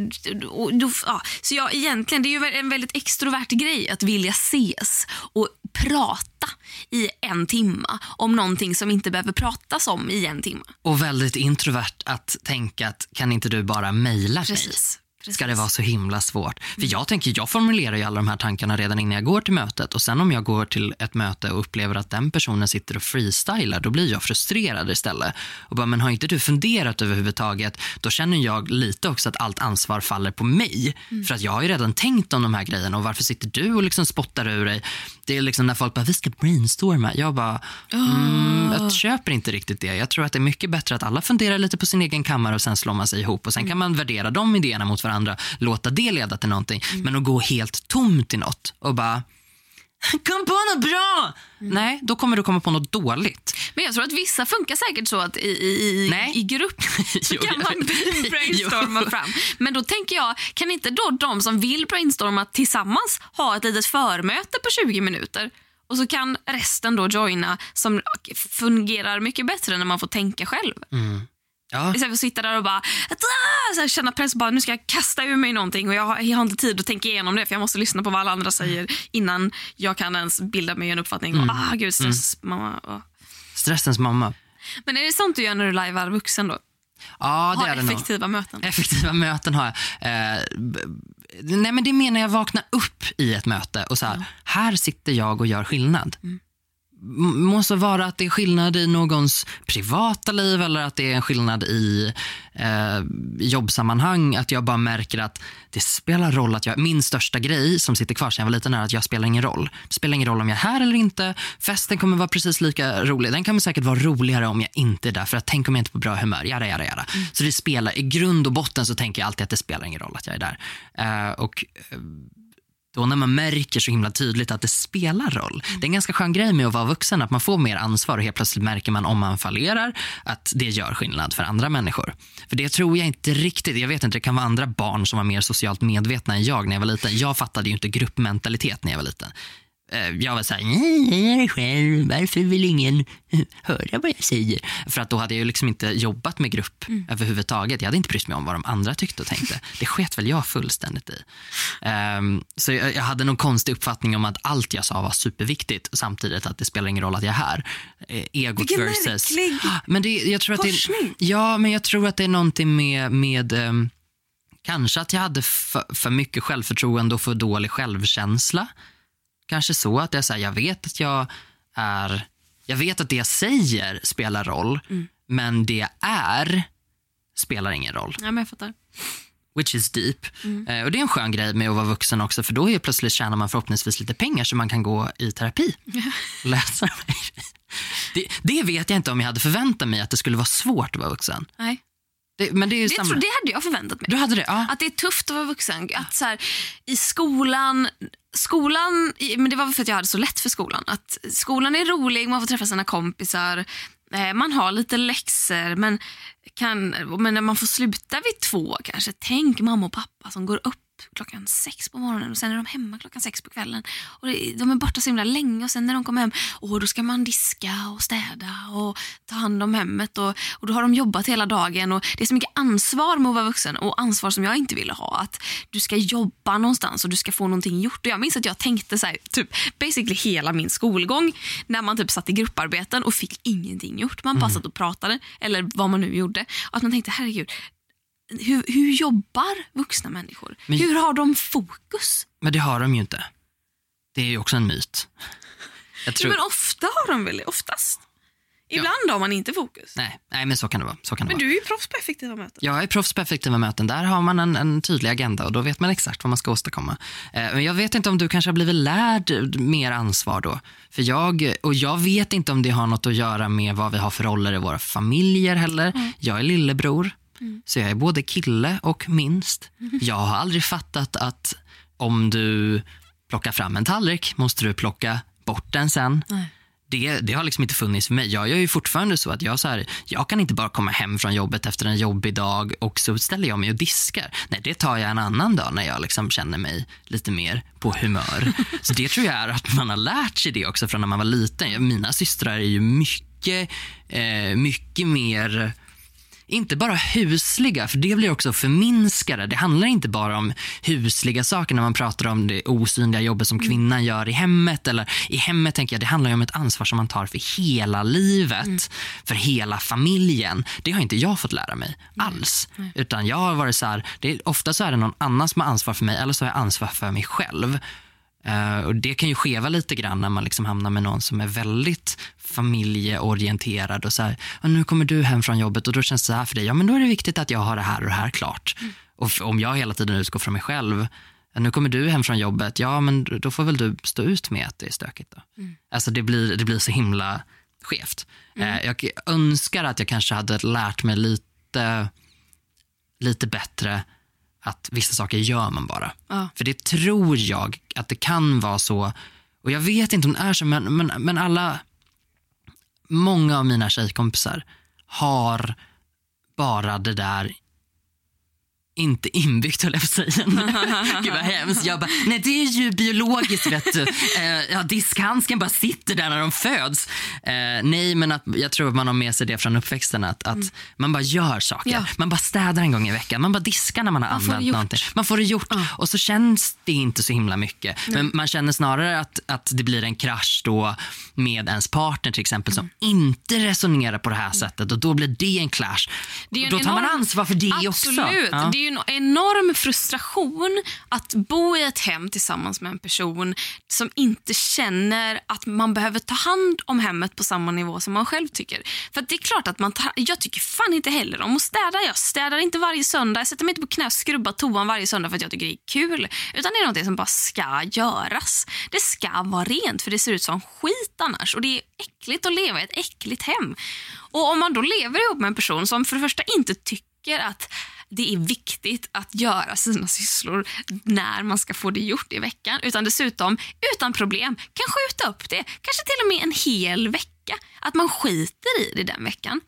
och då, ja. Så jag, egentligen, det är ju en väldigt extrovert grej att vilja ses och prata i en timma om någonting som inte behöver pratas om i en timma. Och väldigt introvert att tänka att kan inte du bara mejla mig? Precis. Ska det vara så himla svårt? För jag tänker, jag formulerar ju alla de här tankarna redan innan jag går till mötet. Och sen om jag går till ett möte och upplever att den personen sitter och freestylar, då blir jag frustrerad istället. Och bara, men har inte du funderat överhuvudtaget? Då känner jag lite också att allt ansvar faller på mig. För att jag har ju redan tänkt om de här grejerna och varför sitter du och liksom spottar ur dig? Det är liksom när folk bara, vi ska brainstorma. Jag bara, mm, jag köper inte riktigt det. Jag tror att det är mycket bättre att alla funderar lite på sin egen kammare och sen slår man sig ihop. Och sen kan man värdera de idéerna mot varandra, låta det leda till någonting. Men att gå helt tom till något och bara, kom på något bra! Nej, då kommer du komma på något dåligt. Men jag tror att vissa funkar säkert så att i, i, Nej. i grupp så Jo, kan man brainstorma Jo. fram. Men då tänker jag, kan inte då de som vill brainstorma tillsammans ha ett litet förmöte på 20 minuter? Och så kan resten då joina som fungerar mycket bättre när man får tänka själv. Ja, Istället för att sitta där och bara så här, känna press bara nu ska jag kasta ur mig någonting och jag har, jag har inte tid att tänka igenom det för jag måste lyssna på vad alla andra säger innan jag kan ens bilda mig en uppfattning. Och, ah, gud, stress, mamma. ah. stressens mamma. Men är det sånt du gör när du lajvar vuxen då? Ja, det Ha är det nog. effektiva möten? Effektiva möten har jag. Eh, nej men det menar jag vakna upp i ett möte och så här, här sitter jag och gör skillnad. M- Må så vara att det är skillnad i någons privata liv eller att det är en skillnad i eh, jobbsammanhang. Att jag bara märker att det spelar roll att jag, min största grej som sitter kvar sedan jag var liten är att jag spelar ingen roll. Det spelar ingen roll om jag är här eller inte. Festen kommer vara precis lika rolig. Den kommer säkert vara roligare om jag inte är där. För att tänk om jag inte är på bra humör. Jada, jada, jada. Så det spelar, i grund och botten så tänker jag alltid att det spelar ingen roll att jag är där. Eh, och eh, då när man märker så himla tydligt att det spelar roll. Mm. Det är en ganska skön grej med att vara vuxen, att man får mer ansvar och helt plötsligt märker man om man fallerar att det gör skillnad för andra människor. För det tror jag inte riktigt, jag vet inte, det kan vara andra barn som var mer socialt medvetna än jag när jag var liten. Jag fattade ju inte gruppmentalitet när jag var liten. Eh, Jag var såhär, jag är det själv, varför vill ingen höra vad jag säger? För att då hade jag ju liksom inte jobbat med grupp överhuvudtaget. Jag hade inte brytt mig om vad de andra tyckte och tänkte. Det sket väl jag fullständigt i. Ehm, så jag, jag hade någon konstig uppfattning om att allt jag sa var superviktigt samtidigt att det spelar ingen roll att jag är här. Eh, egot Vilken versus... märklig Men det, jag tror att det. Ja, men jag tror att det är någonting med, med ehm, kanske att jag hade för, för mycket självförtroende och för dålig självkänsla. Kanske så att jag, så här, jag vet att jag är, jag vet att det jag säger spelar roll, men det jag är spelar ingen roll. Ja, men jag fattar. Which is deep. Eh, och Det är en skön grej med att vara vuxen också för då är plötsligt tjänar man förhoppningsvis lite pengar så man kan gå i terapi. och Läsa det, det vet jag inte om jag hade förväntat mig att det skulle vara svårt att vara vuxen. Nej. Det, men det är ju Det, samma. tror, det hade jag förväntat mig. Du hade det? Ja. Att det är tufft att vara vuxen. Att så här, I skolan, skolan, men det var för att jag hade så lätt för skolan. Att skolan är rolig, man får träffa sina kompisar, eh, man har lite läxor men, kan, men när man får sluta vid två kanske. Tänk mamma och pappa som går upp klockan sex på morgonen och sen är de hemma klockan sex på kvällen. Och de är borta så himla länge och sen när de kommer hem, åh, då ska man diska och städa och ta hand om hemmet och, och då har de jobbat hela dagen och det är så mycket ansvar med att vara vuxen och ansvar som jag inte ville ha. Att du ska jobba någonstans och du ska få någonting gjort. Och jag minns att jag tänkte så här, typ basically hela min skolgång när man typ satt i grupparbeten och fick ingenting gjort. Man bara satt och pratade eller vad man nu gjorde. Och att man tänkte herregud, hur, hur jobbar vuxna människor? Men- hur har de fokus? Men det har de ju inte. Det är ju också en myt. Jag Ja, tror... men ofta har de väl oftast. Ibland har man inte fokus. nej, nej, men så kan det vara. Så kan det Men vara. du är ju proffs på effektiva möten. Jag är proffs på effektiva möten. Där har man en, en tydlig agenda och då vet man exakt vad man ska åstadkomma. Eh, men jag vet inte om du kanske har blivit lärd mer ansvar då. För jag, och jag vet inte om det har något att göra med vad vi har för roller i våra familjer heller. Jag är lillebror, så jag är både kille och minst. Jag har aldrig fattat att om du plockar fram en tallrik måste du plocka bort den sen. Det, det har liksom inte funnits för mig. Jag gör ju fortfarande så att jag, så här, jag kan inte bara komma hem från jobbet efter en jobbig dag och så ställer jag mig och diskar. Nej, det tar jag en annan dag när jag liksom känner mig lite mer på humör. Så det tror jag är att man har lärt sig det också från när man var liten. Mina systrar är ju mycket, eh, mycket mer inte bara husliga, för det blir också förminskade. Det handlar inte bara om husliga saker när man pratar om det osynliga jobbet som kvinnan gör i hemmet. Eller I hemmet tänker jag, det handlar ju om ett ansvar som man tar för hela livet, för hela familjen. Det har inte jag fått lära mig alls. Utan jag har varit så här, det är, ofta så är det någon annan som har ansvar för mig eller så har jag ansvar för mig själv. Eh, och Det kan ju skeva lite grann när man liksom hamnar med någon som är väldigt familjeorienterad och så här, "Ja, nu kommer du hem från jobbet och då känns det så här för dig, ja men då är det viktigt att jag har det här och det här klart. Och f- om jag hela tiden utgår från mig själv, "Ja, nu kommer du hem från jobbet, ja men då får väl du stå ut med att det är stökigt då. Alltså det blir, det blir så himla skevt. Eh, Jag önskar att jag kanske hade lärt mig lite, lite bättre att vissa saker gör man bara. Ja. För det tror jag att det kan vara så. Och jag vet inte om det är så, men, men, men alla, många av mina tjejkompisar har bara det där inte inbyggt höll jag på att säga. Gud vad hemskt. Jag bara, nej det är ju biologiskt vet du. Eh, ja, diskhandsken bara sitter där när de föds. Eh, nej men att, jag tror att man har med sig det från uppväxten att, att man bara gör saker. Ja. Man bara städar en gång i veckan. Man bara diskar när man har Man använt någonting. Man får det gjort och så känns det inte så himla mycket. Men man känner snarare att, att det blir en krasch då med ens partner till exempel som inte resonerar på det här sättet och då blir det en clash. Det är då tar man enorm- ansvar för det Absolut. också. Ja. Det är ju en enorm frustration att bo i ett hem tillsammans med en person som inte känner att man behöver ta hand om hemmet på samma nivå som man själv tycker. För att det är klart att man tar, Jag tycker fan inte heller om att städa. Jag städar inte varje söndag. Jag sätter mig inte på knä och skrubbar toan varje söndag för att jag tycker det är kul. Utan det är något som bara ska göras. Det ska vara rent för det ser ut som skit annars. Och det är äckligt att leva i ett äckligt hem. Och om man då lever ihop med en person som för det första inte tycker att det är viktigt att göra sina sysslor när man ska få det gjort i veckan. Utan dessutom utan problem kan skjuta upp det. Kanske till och med en hel vecka. Att man skiter i det den veckan.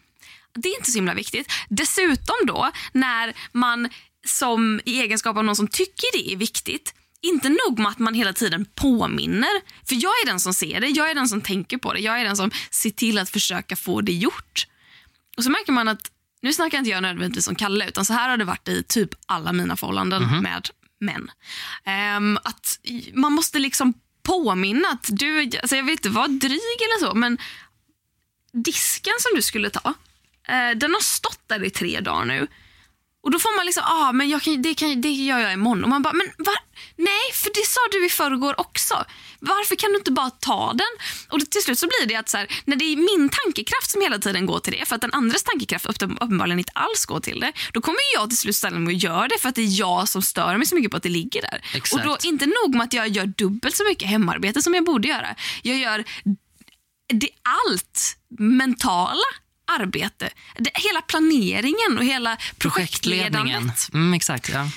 Det är inte så himla viktigt. Dessutom då när man som i egenskap av någon som tycker det är viktigt inte nog med att man hela tiden påminner. För jag är den som ser det, jag är den som tänker på det. Jag är den som ser till att försöka få det gjort. Och så märker man att, nu snackar inte jag nödvändigtvis om Kalle, utan så här har det varit i typ alla mina förhållanden med män. Ehm, att man måste liksom påminna att du, alltså jag vill inte vara dryg eller så, men disken som du skulle ta, eh, den har stått där i tre dagar nu. Och då får man liksom, ah, men jag kan, det, kan, det gör jag imorgon. Och man bara, men va? Nej, för det sa du i förrgår också. Varför kan du inte bara ta den? Och till slut så blir det att så här, när det är min tankekraft som hela tiden går till det, för att den andres tankekraft upp- uppenbarligen inte alls går till det, då kommer jag till slut ställa mig och göra det för att det är jag som stör mig så mycket på att det ligger där. Exakt. Och då inte nog med att jag gör dubbelt så mycket hemarbete som jag borde göra. Jag gör det, allt mentala arbete. Det, hela planeringen och hela Projektledningen. projektledandet. Mm, exakt, ja.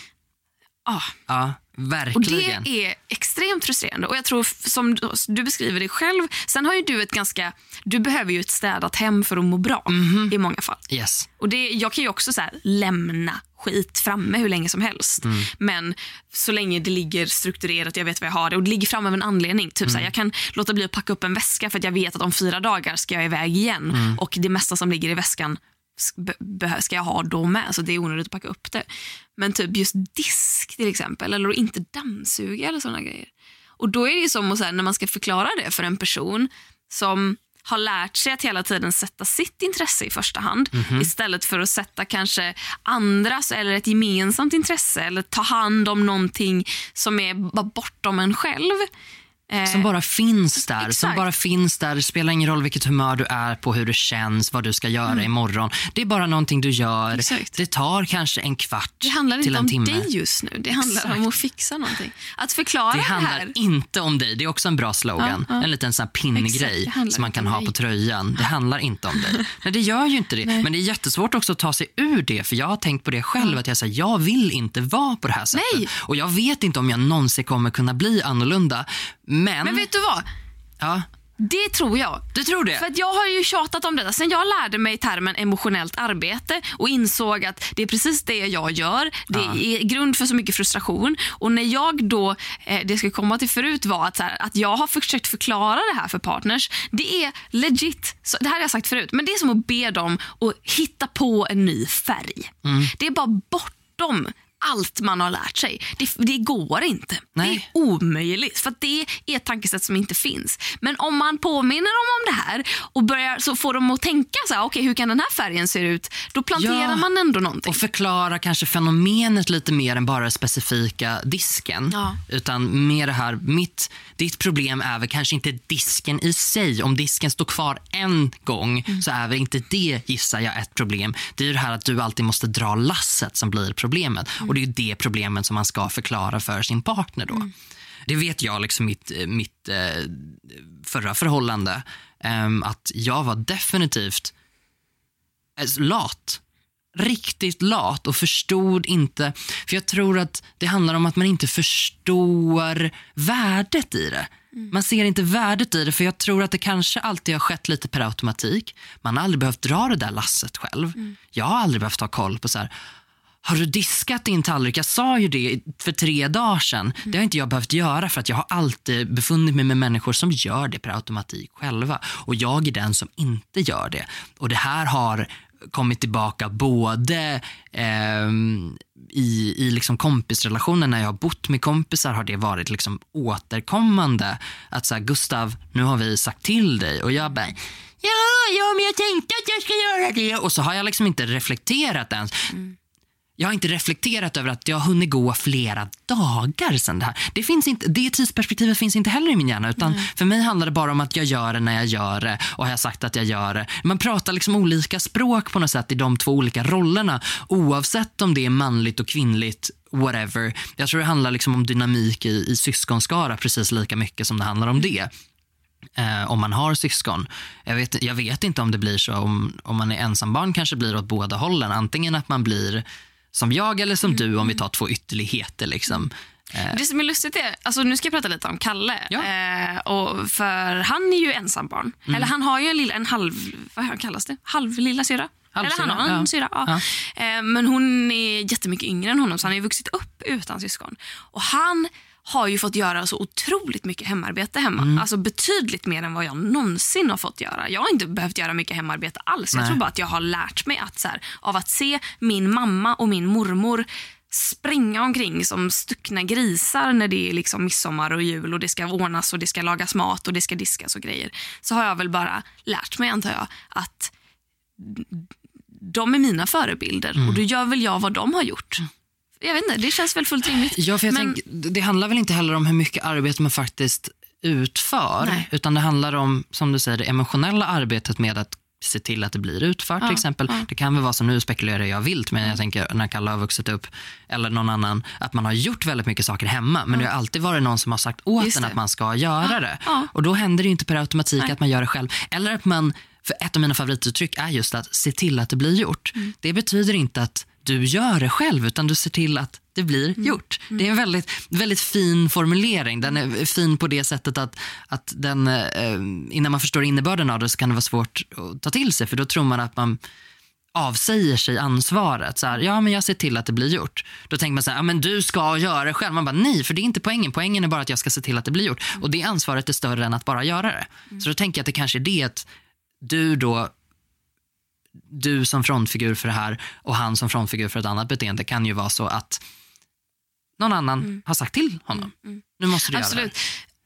Ah, ja och verkligen. det är extremt frustrerande. Och jag tror, som du- beskriver det själv, sen har ju du ett ganska, du behöver ju ett städat hem för att må bra Mhm. i många fall. Yes. Och det, jag kan ju också så lämna skit framme hur länge som helst. Mm. Men så länge det ligger strukturerat, jag vet vad jag har det och det ligger framme av en anledning. Typ så här, jag kan låta bli att packa upp en väska för att jag vet att om fyra dagar ska jag iväg igen Mm. och det mesta som ligger i väskan ska jag ha då med, så det är onödigt att packa upp det. Men typ just disk till exempel, eller att inte dammsuga eller sådana grejer. Och då är det ju som att, här, när man ska förklara det för en person som har lärt sig att hela tiden sätta sitt intresse i första hand istället för att sätta kanske andras eller ett gemensamt intresse eller ta hand om någonting som är bortom en själv. Eh, Som bara finns där. Som Exakt. bara finns där. Det spelar ingen roll vilket humör du är på, hur det känns, vad du ska göra imorgon. Det är bara någonting du gör. Mm. Exakt. Det tar kanske en kvart det handlar till inte en om timme. dig just nu, det handlar Exakt. om att fixa någonting. Att förklara Det det, handlar här. inte om dig. Det är också en bra slogan. Ja, ja. En liten sån pinngrej som man kan ha dig. på tröjan. Det handlar inte om dig. Nej, det gör ju inte det. Men det är jättesvårt också att ta sig ur det. För jag har tänkt på det själv. Att jag, säger, jag vill inte vara på det här sättet. Nej. Och jag vet inte om jag någonsin kommer kunna bli annorlunda. Men, Men vet du vad? ja, Det tror jag. du tror det? För att jag har ju tjatat om detta sen jag lärde mig termen emotionellt arbete och insåg att det är precis det jag gör. Det är grund för så mycket frustration. Och när jag då, eh, det ska komma till förut var att, så här, att jag har försökt förklara det här för partners. Det är legit, så, det här har jag sagt förut, men det är som att be dem att hitta på en ny färg. Mm. Det är bara bortom allt man har lärt sig. Det, det går inte. Nej. Det är omöjligt. För det är ett tankesätt som inte finns. Men om man påminner dem om det här och börjar, så får dem att tänka så här, okay, hur kan den här färgen se ut? Då planterar Ja. man ändå någonting. Och förklara kanske fenomenet lite mer än bara specifika disken. Ja. Utan mer det här, mitt, ditt problem är väl kanske inte disken i sig. Om disken står kvar en gång Mm. så är väl inte det, gissar jag, ett problem. Det är det här att du alltid måste dra lasset som blir problemet. Mm. Och det är ju det problemet som man ska förklara för sin partner då. Det vet jag, liksom mitt, mitt eh, förra förhållande, ehm, att jag var definitivt eh, lat. Riktigt lat och förstod inte. För jag tror att det handlar om att man inte förstår värdet i det. Man ser inte värdet i det för jag tror att det kanske alltid har skett lite per automatik. Man har aldrig behövt dra det där lasset själv. Jag har aldrig behövt ha koll på så här. Har du diskat din tallrik? Jag sa ju det för tre dagar sedan. Det har inte jag behövt göra för att jag har alltid befunnit mig med människor som gör det per automatik själva. Och jag är den som inte gör det. Och det här har kommit tillbaka både ehm, i, i liksom kompisrelationer, när jag har bott med kompisar har det varit liksom återkommande. Att så här, Gustav, nu har vi sagt till dig och jag bara Ja, ja, men jag tänkte att jag ska göra det. Och så har jag liksom inte reflekterat ens. Jag har inte reflekterat över att det har hunnit gå flera dagar sedan det här. Det, finns inte, det tidsperspektivet finns inte heller i min hjärna. Utan För mig handlar det bara om att jag gör det när jag gör det och har jag sagt att jag gör det. Man pratar liksom olika språk på något sätt i de två olika rollerna. Oavsett om det är manligt och kvinnligt, whatever. Jag tror det handlar liksom om dynamik i, i syskonskara precis lika mycket som det handlar om det eh, om man har syskon. Jag vet, jag vet inte om det blir så om, om man är ensambarn kanske blir åt båda hållen. Antingen att man blir som jag eller som du om vi tar två ytterligheter. Liksom. Eh, Det som är lustigt är, alltså nu ska jag prata lite om Kalle. Ja. Eh, och för han är ju ensambarn. Mm. Eller han har ju en, lilla, en halv, vad kallas det? Halv lilla syra. Eller han har en ja. syra. Ja. Eh, men hon är jättemycket yngre än honom så han har ju vuxit upp utan syskon. Och han har ju fått göra så otroligt mycket hemarbete hemma. Mm. Alltså betydligt mer än vad jag någonsin har fått göra. Jag har inte behövt göra mycket hemarbete alls. Jag Nej. tror bara att jag har lärt mig att så här, av att se min mamma och min mormor springa omkring som stuckna grisar när det är liksom midsommar och jul och det ska ordnas och det ska lagas mat och det ska diskas och grejer. Så har jag väl bara lärt mig antar jag att de är mina förebilder Mm. och då gör väl jag vad de har gjort. Jag vet inte, det känns väl fullt rimligt. Ja, för jag Men- tänker, det handlar väl inte heller om hur mycket arbete man faktiskt utför. Nej. Utan det handlar om, som du säger, det emotionella arbetet med att se till att det blir utfört till Ja, exempel. ja. Det kan väl vara som nu spekulerar jag vilt, men jag tänker när Kalle har vuxit upp eller någon annan, att man har gjort väldigt mycket saker hemma. Men det har alltid varit någon som har sagt åt Just en det. att man ska göra det. ja. Och då händer det inte per automatik Nej. att man gör det själv. Eller att man, för ett av mina favorituttryck är just att se till att det blir gjort. Mm. Det betyder inte att du gör det själv, utan du ser till att det blir Mm. gjort. Det är en väldigt, väldigt fin formulering. Den är fin på det sättet att, att den, eh, innan man förstår innebörden av det så kan det vara svårt att ta till sig. För då tror man att man avsäger sig ansvaret. Så här, ja, men jag ser till att det blir gjort. Då tänker man så här, ja, men du ska göra det själv. Man bara, nej, för det är inte poängen. Poängen är bara att jag ska se till att det blir gjort. Och det ansvaret är större än att bara göra det. Så då tänker jag att det kanske är det att du då du som frontfigur för det här och han som frontfigur för ett annat beteende kan ju vara så att någon annan har sagt till honom. Nu måste du göra Absolut.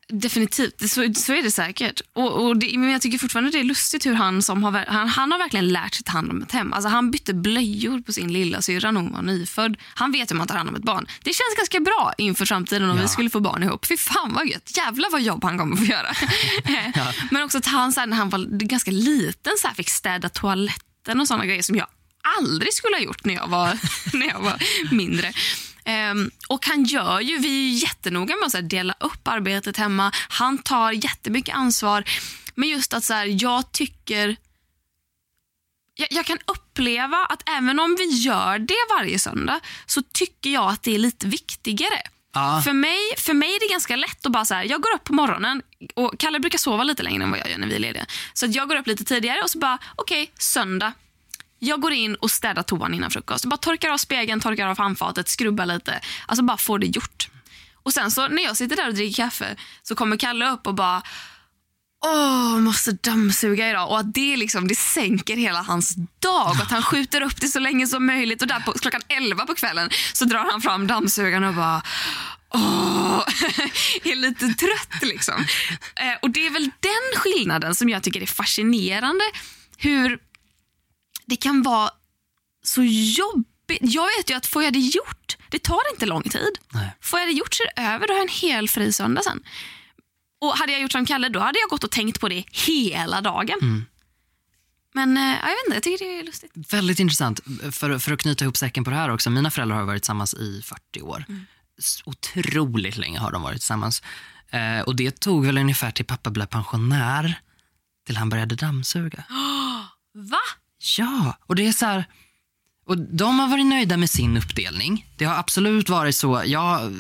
Definitivt, så, så är det säkert. Och, och det, men jag tycker fortfarande det är lustigt hur han som har, han, han har verkligen lärt sig ta hand om ett hem. Alltså han bytte blöjor på sin lilla syrra när hon var nyfödd. Han vet hur man tar hand om ett barn. Det känns ganska bra inför framtiden om Ja. vi skulle få barn ihop. Fy fan vad gött. Jävlar vad jobb han kommer få göra. Men också att han så här, när han var ganska liten så här, fick städa toaletten och såna grejer som jag aldrig skulle ha gjort när jag var, när jag var mindre. Um, och han gör ju, vi är ju jättenoga med att så här, dela upp arbetet hemma. Han tar jättemycket ansvar. Men just att så här, jag tycker jag, jag kan uppleva att även om vi gör det varje söndag så tycker jag att det är lite viktigare. Ah. För, mig, för mig är det ganska lätt att bara så här, jag går upp på morgonen och Kalle brukar sova lite längre än vad jag gör när vi är lediga. Så att jag går upp lite tidigare och så bara, okej, söndag. Jag går in och städar toan innan frukost. Bara torkar av spegeln, torkar av handfatet, skrubbar lite. Alltså bara får det gjort. Och sen så när jag sitter där och dricker kaffe så kommer Kalle upp och bara Åh, måste dammsuga idag. Och att det, liksom, det sänker hela hans dag. Och att han skjuter upp det så länge som möjligt. Och där på, klockan 11 på kvällen så drar han fram dammsugaren och bara Åh, är lite trött liksom. Eh, och det är väl den skillnaden som jag tycker är fascinerande. Hur det kan vara så jobbigt. Jag vet ju att får jag det gjort, det tar inte lång tid. Nej. Får jag det gjort så är det över, då har jag en hel fri söndag sen. Och hade jag gjort som Kalle, då hade jag gått och tänkt på det hela dagen. Men eh, jag vet inte, jag tycker det är lustigt. Väldigt intressant. För, för att knyta ihop säcken på det här också. Mina föräldrar har varit tillsammans i 40 år. S- Otroligt länge har de varit tillsammans. Eh, och det tog väl ungefär till pappa blev pensionär till han började dammsuga. Va? Ja, och det är så här... Och de har varit nöjda med sin uppdelning. Det har absolut varit så. Ja,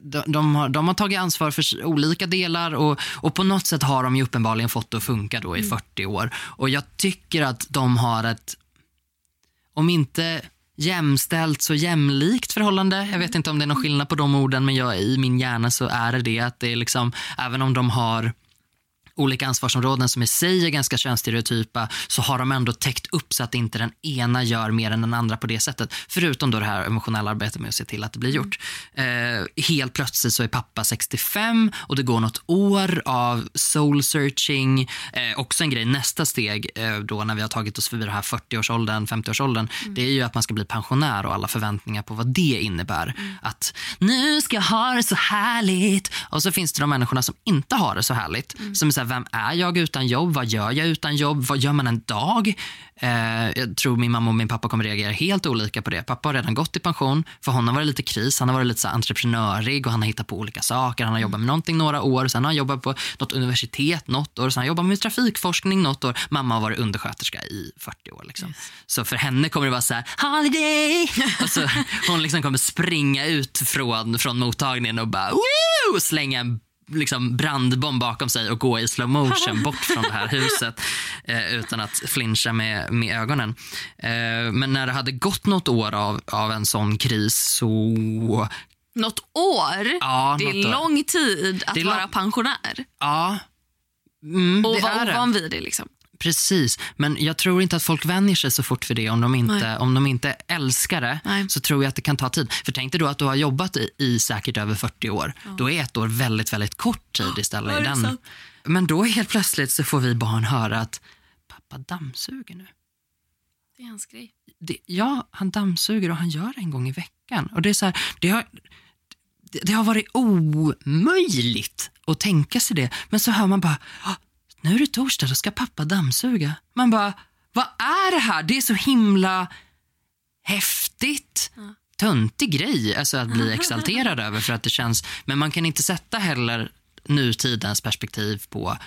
de, de, har, de har tagit ansvar för olika delar och, och på något sätt har de ju uppenbarligen fått det att funka då i 40 år. Och jag tycker att de har ett, om inte jämställt så jämlikt förhållande. Jag vet inte om det är någon skillnad på de orden men jag, i min hjärna så är det det. Att det är liksom, även om de har olika ansvarsområden som i sig är ganska könsstereotypa så har de ändå täckt upp så att inte den ena gör mer än den andra på det sättet. Förutom då det här emotionella arbetet med att se till att det blir gjort. Eh, helt plötsligt så är pappa 65 och det går något år av soul searching. Eh, också en grej, nästa steg eh, då när vi har tagit oss förbi det här 40-årsåldern, 50-årsåldern, det är ju att man ska bli pensionär och alla förväntningar på vad det innebär. Att nu ska jag ha det så härligt. Och så finns det de människorna som inte har det så härligt. Som är så här, vem är jag utan jobb? Vad gör jag utan jobb? Vad gör man en dag? Eh, jag tror min mamma och min pappa kommer reagera helt olika på det. Pappa har redan gått i pension. För honom var det lite kris. Han har varit lite så entreprenörig och han har hittat på olika saker. Han har jobbat med någonting några år. Sen har han jobbat på något universitet något år. Sen har han jobbat med trafikforskning något år. Mamma har varit undersköterska i 40 år. Liksom. Så för henne kommer det vara så här, holiday! och så, hon liksom kommer springa ut från, från mottagningen och bara Woo! slänga en liksom brandbomb bakom sig och gå i slow motion bort från det här huset eh, utan att flincha med, med ögonen. Eh, men när det hade gått något år av, av en sån kris så... Något år? Ja, det är lång tid att vara pensionär. Ja, mm, Och vara ovan vid det. Liksom. Precis, men jag tror inte att folk vänjer sig så fort för det. Om de inte, om de inte älskar det Nej. så tror jag att det kan ta tid. För tänk dig då att du har jobbat i, i säkert över 40 år. Då är ett år väldigt, väldigt kort tid istället. Ja, den. Men då helt plötsligt så får vi barn höra att pappa dammsuger nu. Det är hans grej. Det, ja, han dammsuger och han gör det en gång i veckan. Och det, är så här, det, har, det, det har varit omöjligt att tänka sig det. Men så hör man bara, "Ah, nu är det torsdag, då ska pappa dammsuga. Man bara, vad är det här? Det är så himla häftigt. Töntig grej alltså att bli exalterad över för att det känns, men man kan inte sätta heller nutidens perspektiv på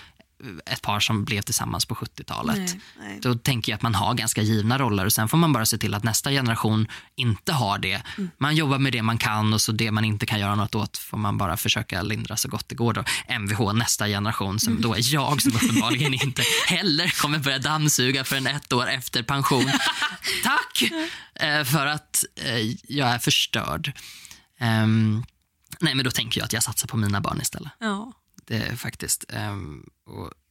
ett par som blev tillsammans på 70-talet. Nej, nej. Då tänker jag att man har ganska givna roller och sen får man bara se till att nästa generation inte har det. Mm. Man jobbar med det man kan och så det man inte kan göra något åt får man bara försöka lindra så gott det går. Då. Mvh, nästa generation, som då är jag som uppenbarligen inte heller kommer börja dammsuga förrän ett år efter pension. Tack! Eh, för att eh, jag är förstörd. Ehm, nej, men då tänker jag att jag satsar på mina barn istället. Ja. Det är faktiskt... Du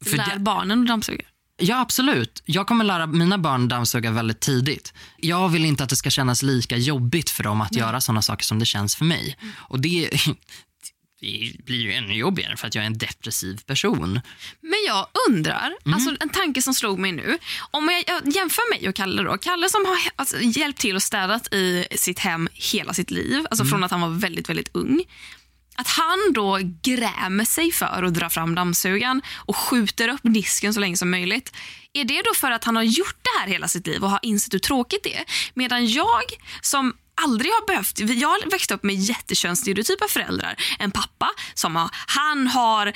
för lär det- barnen att dammsuga. Ja, absolut. Jag kommer lära mina barn dammsuga väldigt tidigt. Jag vill inte att det ska kännas lika jobbigt för dem att göra såna saker som det känns för mig. Och det, det blir ju ännu jobbigare för att jag är en depressiv person. Men jag undrar, Mm. alltså en tanke som slog mig nu. Om jag, jag jämför mig och Kalle då. Kalle som har alltså, hjälpt till och städat i sitt hem hela sitt liv. Alltså Mm. från att han var väldigt, väldigt ung. Att han då grämer sig för att dra fram dammsugaren och skjuter upp disken så länge som möjligt. Är det då för att han har gjort det här hela sitt liv och har insett hur tråkigt det är? Medan jag som aldrig har behövt... Jag har växt upp med jättekönsstereotypa föräldrar. En pappa som har, han har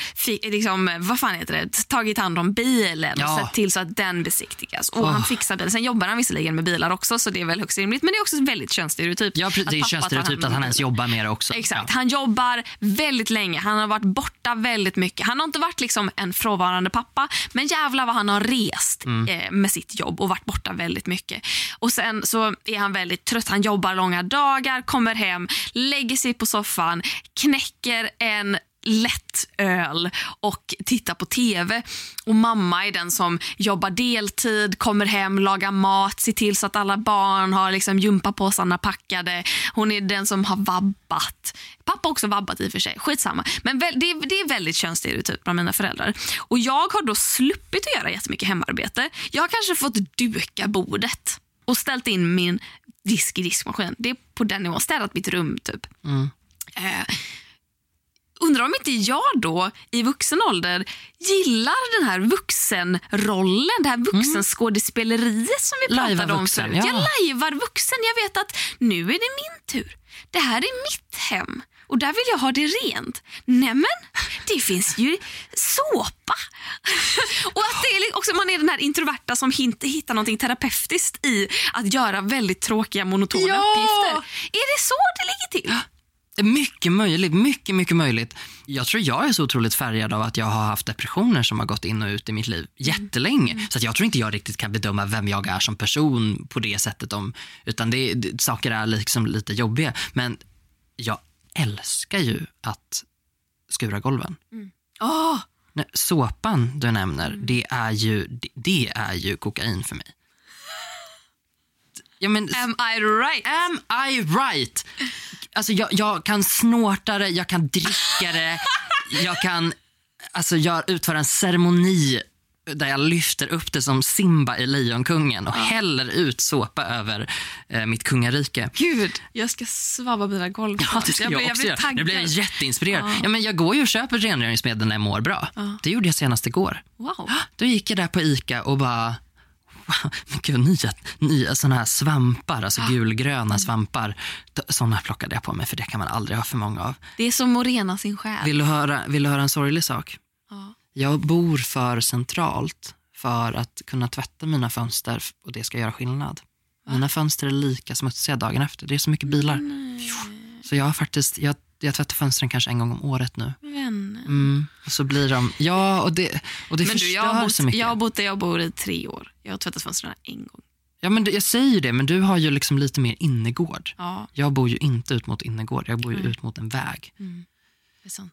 liksom, vad fan heter det, tagit hand om bilen och Ja. sett till så att den besiktigas. Och han Åh. fixar bilen. Sen jobbar han visserligen med bilar också så det är väl högst rimligt. Men det är också väldigt könsstereotypt. Ja, det är könsstereotypt att han ens jobbar med det också. Exakt. Ja. Han jobbar väldigt länge. Han har varit borta väldigt mycket. Han har inte varit liksom en frånvarande pappa, men jävlar vad han har rest eh, med sitt jobb och varit borta väldigt mycket. Och Sen så är han väldigt trött. Han jobbar Många dagar, kommer hem, lägger sig på soffan, knäcker en lätt öl och tittar på tv. Och Mamma är den som jobbar deltid, kommer hem, lagar mat, ser till så att alla barn har liksom gympapåsarna packade. Hon är den som har vabbat. Pappa har också vabbat i och för sig. Skitsamma. Men det, är- det är väldigt könsstereotypt bland mina föräldrar. Och Jag har då sluppit att göra jättemycket hemarbete. Jag har kanske fått duka bordet och ställt in min disk i diskmaskin. Det är på den nivån. Städat mitt rum typ. Eh, undrar om inte jag då i vuxen ålder gillar den här vuxenrollen, det här vuxenskådespeleriet som vi Lajva pratade om vuxen, förut. ja. Jag lajvar vuxen. Jag vet att nu är det min tur. Det här är mitt hem och där vill jag ha det rent. Nämen, det finns ju såpa. och att det är också, man är den här introverta som inte hittar någonting terapeutiskt i att göra väldigt tråkiga monotona Ja! uppgifter. Är det så det ligger till? Mycket möjligt, mycket, mycket möjligt. Jag tror jag är så otroligt färgad av att jag har haft depressioner som har gått in och ut i mitt liv jättelänge. Så att jag tror inte jag riktigt kan bedöma vem jag är som person på det sättet. Om, utan det, det, saker är liksom lite jobbiga. Men jag älskar ju att skura golven. Åh, Nej, Såpan du nämner, det, är ju, det, det är ju kokain för mig. Ja, men, am I right? Am I right? Alltså jag, jag kan snorta det, jag kan dricka det, jag kan alltså jag utföra en ceremoni där jag lyfter upp det som Simba i Lejonkungen och häller ut såpa över eh, mitt kungarike. Gud, jag ska svabba mina golv. Ja, det ska jag, blir- också blir göra. taggad. Jag blir jätteinspirerad. Ja, men jag går ju och köper rengöringsmedel när jag mår bra. Det gjorde jag senast igår. Wow. Då gick jag där på Ica och bara... Wow, men gud, nya, nya såna här svampar, alltså gulgröna svampar. Såna plockade jag på mig, för det kan man aldrig ha för många av. Det är som att rena sin själ. Vill du höra, vill du höra en sorglig sak? Ja. Jag bor för centralt för att kunna tvätta mina fönster och det ska göra skillnad. Mina fönster är lika smutsiga dagen efter. Det är så mycket bilar. Så jag har faktiskt, jag, jag tvättar fönstren kanske en gång om året nu. Mm. Och så blir de, ja och det, och det Men du, jag, förstör har så bott, mycket. jag har bott där jag bor i tre år. Jag har tvättat fönstren en gång. Ja men jag säger ju det, men du har ju liksom lite mer innergård. Ja, Jag bor ju inte ut mot innergård, jag bor ju ut mot en väg. det är sant.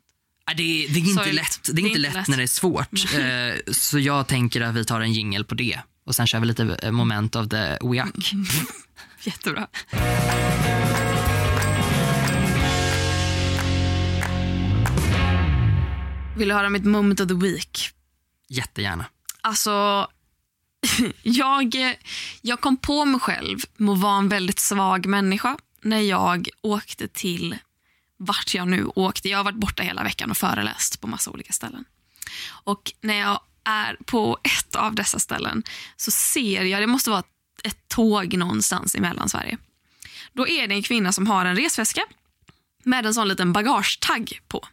Det, är- det är inte Sorgligt. lätt, det är inte lätt när det är svårt. Eh, så jag tänker att vi tar en jingel på det. Och sen kör vi lite eh, moment of the weak. Jättebra. Vill du höra mitt moment of the week? Jättegärna. Alltså, jag, jag kom på mig själv med att vara en väldigt svag människa när jag åkte till vart jag nu åkte. Jag har varit borta hela veckan och föreläst på massa olika ställen. Och när jag är på ett av dessa ställen så ser jag, det måste vara ett tåg någonstans i Mellansverige. Då är det en kvinna som har en resväska med en sån liten bagagetagg på.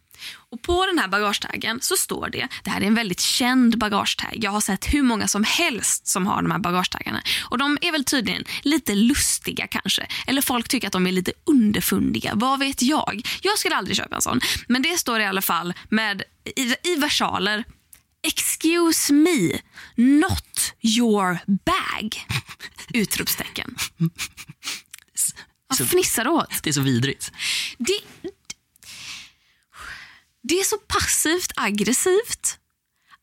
Och på den här bagagetaggen så står det, det här är en väldigt känd bagagetagg. Jag har sett hur många som helst som har de här bagagetaggarna. Och de är väl tydligen lite lustiga kanske. Eller folk tycker att de är lite underfundiga. Vad vet jag? Jag skulle aldrig köpa en sån. Men det står i alla fall med i, i versaler. Excuse me, not your bag! Utropstecken. Vad fnissar du åt? Det är så vidrigt. Det, det är så passivt aggressivt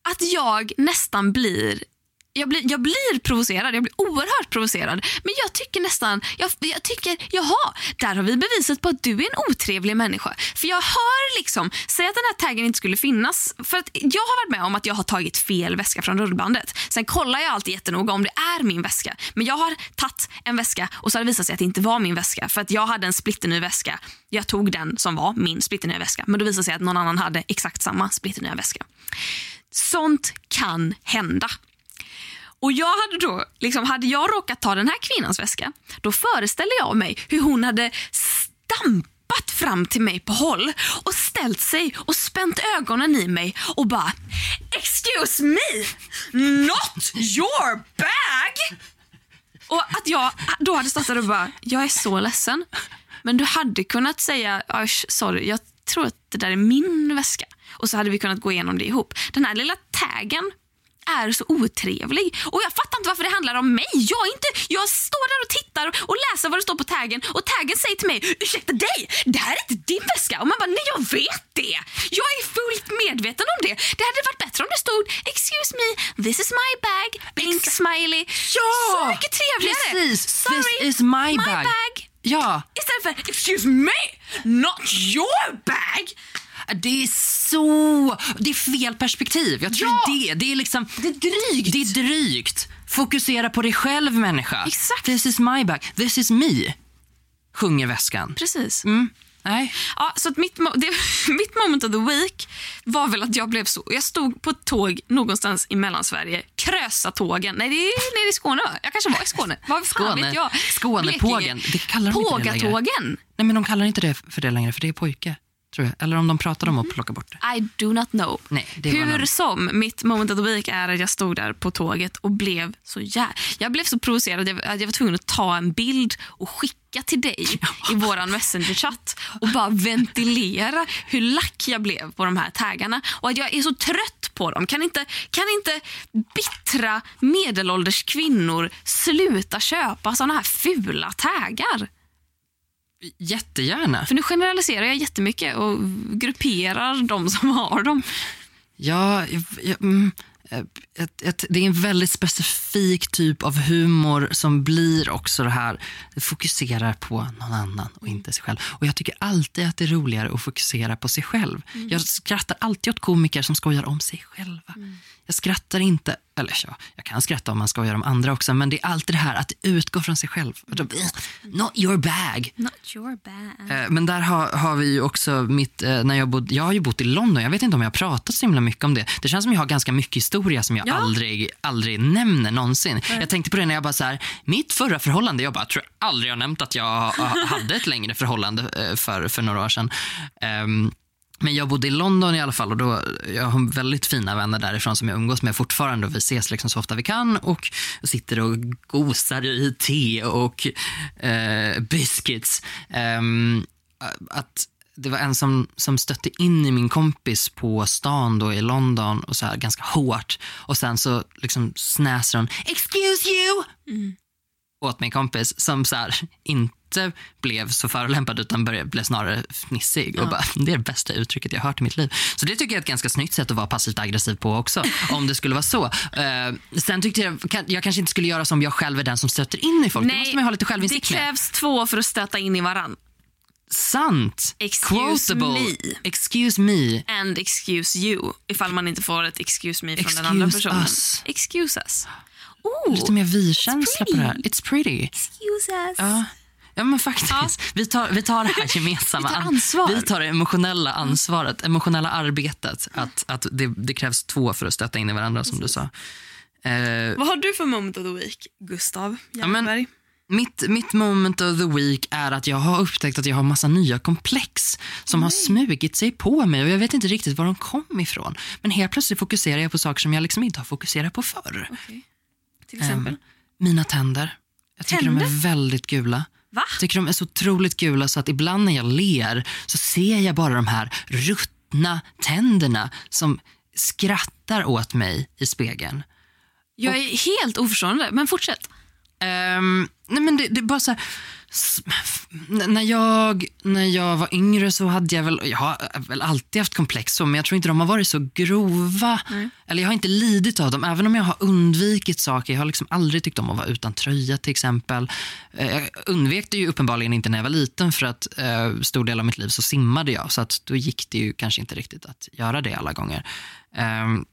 att jag nästan blir jag blir, jag blir provocerad, jag blir oerhört provocerad. Men jag tycker nästan, jag, jag tycker, jaha, där har vi beviset på att du är en otrevlig människa. För jag hör liksom, säg att den här taggen inte skulle finnas. För att jag har varit med om att jag har tagit fel väska från rullbandet. Sen kollar jag alltid jättenoga om det är min väska. Men jag har tagit en väska och så har det visat sig att det inte var min väska. För att jag hade en splitterny väska. Jag tog den som var min splitternya väska. Men då visade det sig att någon annan hade exakt samma splitternya väska. Sånt kan hända. Och jag hade då, liksom, hade jag råkat ta den här kvinnans väska, då föreställer jag mig hur hon hade stampat fram till mig på håll och ställt sig och spänt ögonen i mig och bara Excuse me, not your bag! Och att jag då hade stått där och bara, jag är så ledsen. Men du hade kunnat säga, sorry, jag tror att det där är min väska. Och så hade vi kunnat gå igenom det ihop. Den här lilla taggen är så otrevlig. Och jag fattar inte varför det handlar om mig. Jag, inte, jag står där och tittar och läser vad det står på taggen och taggen säger till mig, ursäkta dig, det här är inte din väska. Och man bara, nej jag vet det. Jag är fullt medveten om det. Det hade varit bättre om det stod, excuse me, this is my bag, blink smiley. Ja! Så mycket trevligare. Precis, Sorry, this is my bag. bag. Ja, Istället för excuse me, not your bag. Det är så... Det är fel perspektiv. Jag tror Ja! det. Det är liksom... Det är drygt. Det är drygt. Fokusera på dig själv, människa. Exakt. This is my bag. This is me. Sjunger väskan. Precis. Mm. Nej. Ja, så att mitt, det, mitt moment of the week var väl att jag blev så... Jag stod på ett tåg någonstans i Mellansverige. Krösatågen. Nej, det är nere i Skåne. Jag kanske var i Skåne. Vad Skåne. vet jag? Skånepågen. Det kallar de inte det längre. Pågatågen. Nej, men de kallar inte det för det längre, för det är pojke. Tror jag. Eller om de pratar om att plocka bort det. I do not know. Nej, Hur någon- som, mitt moment of the week är att jag stod där på tåget och blev så jä... Jag blev så provocerad att jag var tvungen att ta en bild och skicka till dig i vår messengerchatt och bara ventilera hur lack jag blev på de här taggarna och att jag är så trött på dem. Kan inte, kan inte bittra medelålders kvinnor sluta köpa såna här fula taggar? Jättegärna. För nu generaliserar jag jättemycket och grupperar de som har dem. Ja, jag, jag, mm, eh, ett, ett, det är en väldigt specifik typ av humor som blir också det här, det fokuserar på någon annan och inte sig själv. Och jag tycker alltid att det är roligare att fokusera på sig själv. Jag skrattar alltid åt komiker som skojar om sig själva. Jag skrattar inte, eller ja, jag kan skratta om man skojar om andra också, men det är alltid det här att utgå från sig själv. Not your bag. Not your bag. Eh, Men där har, har vi ju också mitt, eh, när jag, bod, jag har ju bott i London, jag vet inte om jag har pratat så himla mycket om det. Det känns som jag har ganska mycket historia som jag Ja. aldrig, aldrig nämner någonsin. Jag tänkte på det när jag bara så här, mitt förra förhållande, jag bara tror jag aldrig har nämnt att jag ha- hade ett längre förhållande eh, för, för några år sedan. Ehm, men jag bodde i London i alla fall och då, jag har väldigt fina vänner därifrån som jag umgås med fortfarande och vi ses liksom så ofta vi kan och sitter och gosar i te och eh, biscuits. Um, att det var en som, som stötte in i min kompis på stan då i London och så här ganska hårt och sen så liksom snäser hon “excuse you” mm åt min kompis som så här, inte blev så förolämpad utan började, blev snarare fnissig. Och bara, det är det bästa uttrycket jag hört i mitt liv. Så det tycker jag är ett ganska snyggt sätt att vara passivt aggressiv på också. om det skulle vara så. Eh, sen tyckte jag, jag kanske inte skulle göra som jag själv är den som stöter in i folk. det måste man ha lite det självinsikt med. krävs två för att stöta in i varann. Sant! Excuse Quotable. me. Excuse me. And excuse you, ifall man inte får ett excuse me från Excuse den andra personen. us. Excuse us. Oh, Lite mer vi-känsla på det här. It's pretty. excuse us. Ja. Ja men faktiskt. Vi, tar, vi tar det här gemensamma. Vi tar ansvar. Vi tar det emotionella ansvaret, emotionella arbetet. Att, att det, det krävs två för att stötta in i varandra som du sa. Eh, Vad har du för moment of the week, Gustav men- Jernberg? mitt, mitt moment of the week är att jag har upptäckt att jag har massa nya komplex som har smugit sig på mig och jag vet inte riktigt var de kom ifrån. Men helt plötsligt fokuserar jag på saker som jag liksom inte har fokuserat på förr. Okej. Till exempel. Ehm, mina tänder. Jag tycker de Tänder? är väldigt gula. Va? Jag tycker de är så otroligt gula så att ibland när jag ler så ser jag bara de här ruttna tänderna som skrattar åt mig i spegeln. Jag är helt oförstående, men fortsätt. Ehm, nej men det, det är bara så här, när, jag, när jag var yngre så hade jag väl, jag har väl alltid haft komplex så, men jag tror inte de har varit så grova. Eller jag har inte lidit av dem, även om jag har undvikit saker. Jag har liksom aldrig tyckt om att vara utan tröja till exempel. Eh, Jag undvek det ju uppenbarligen inte när jag var liten för att eh, stor del av mitt liv så simmade jag. Så att då gick det ju kanske inte riktigt att göra det alla gånger. Men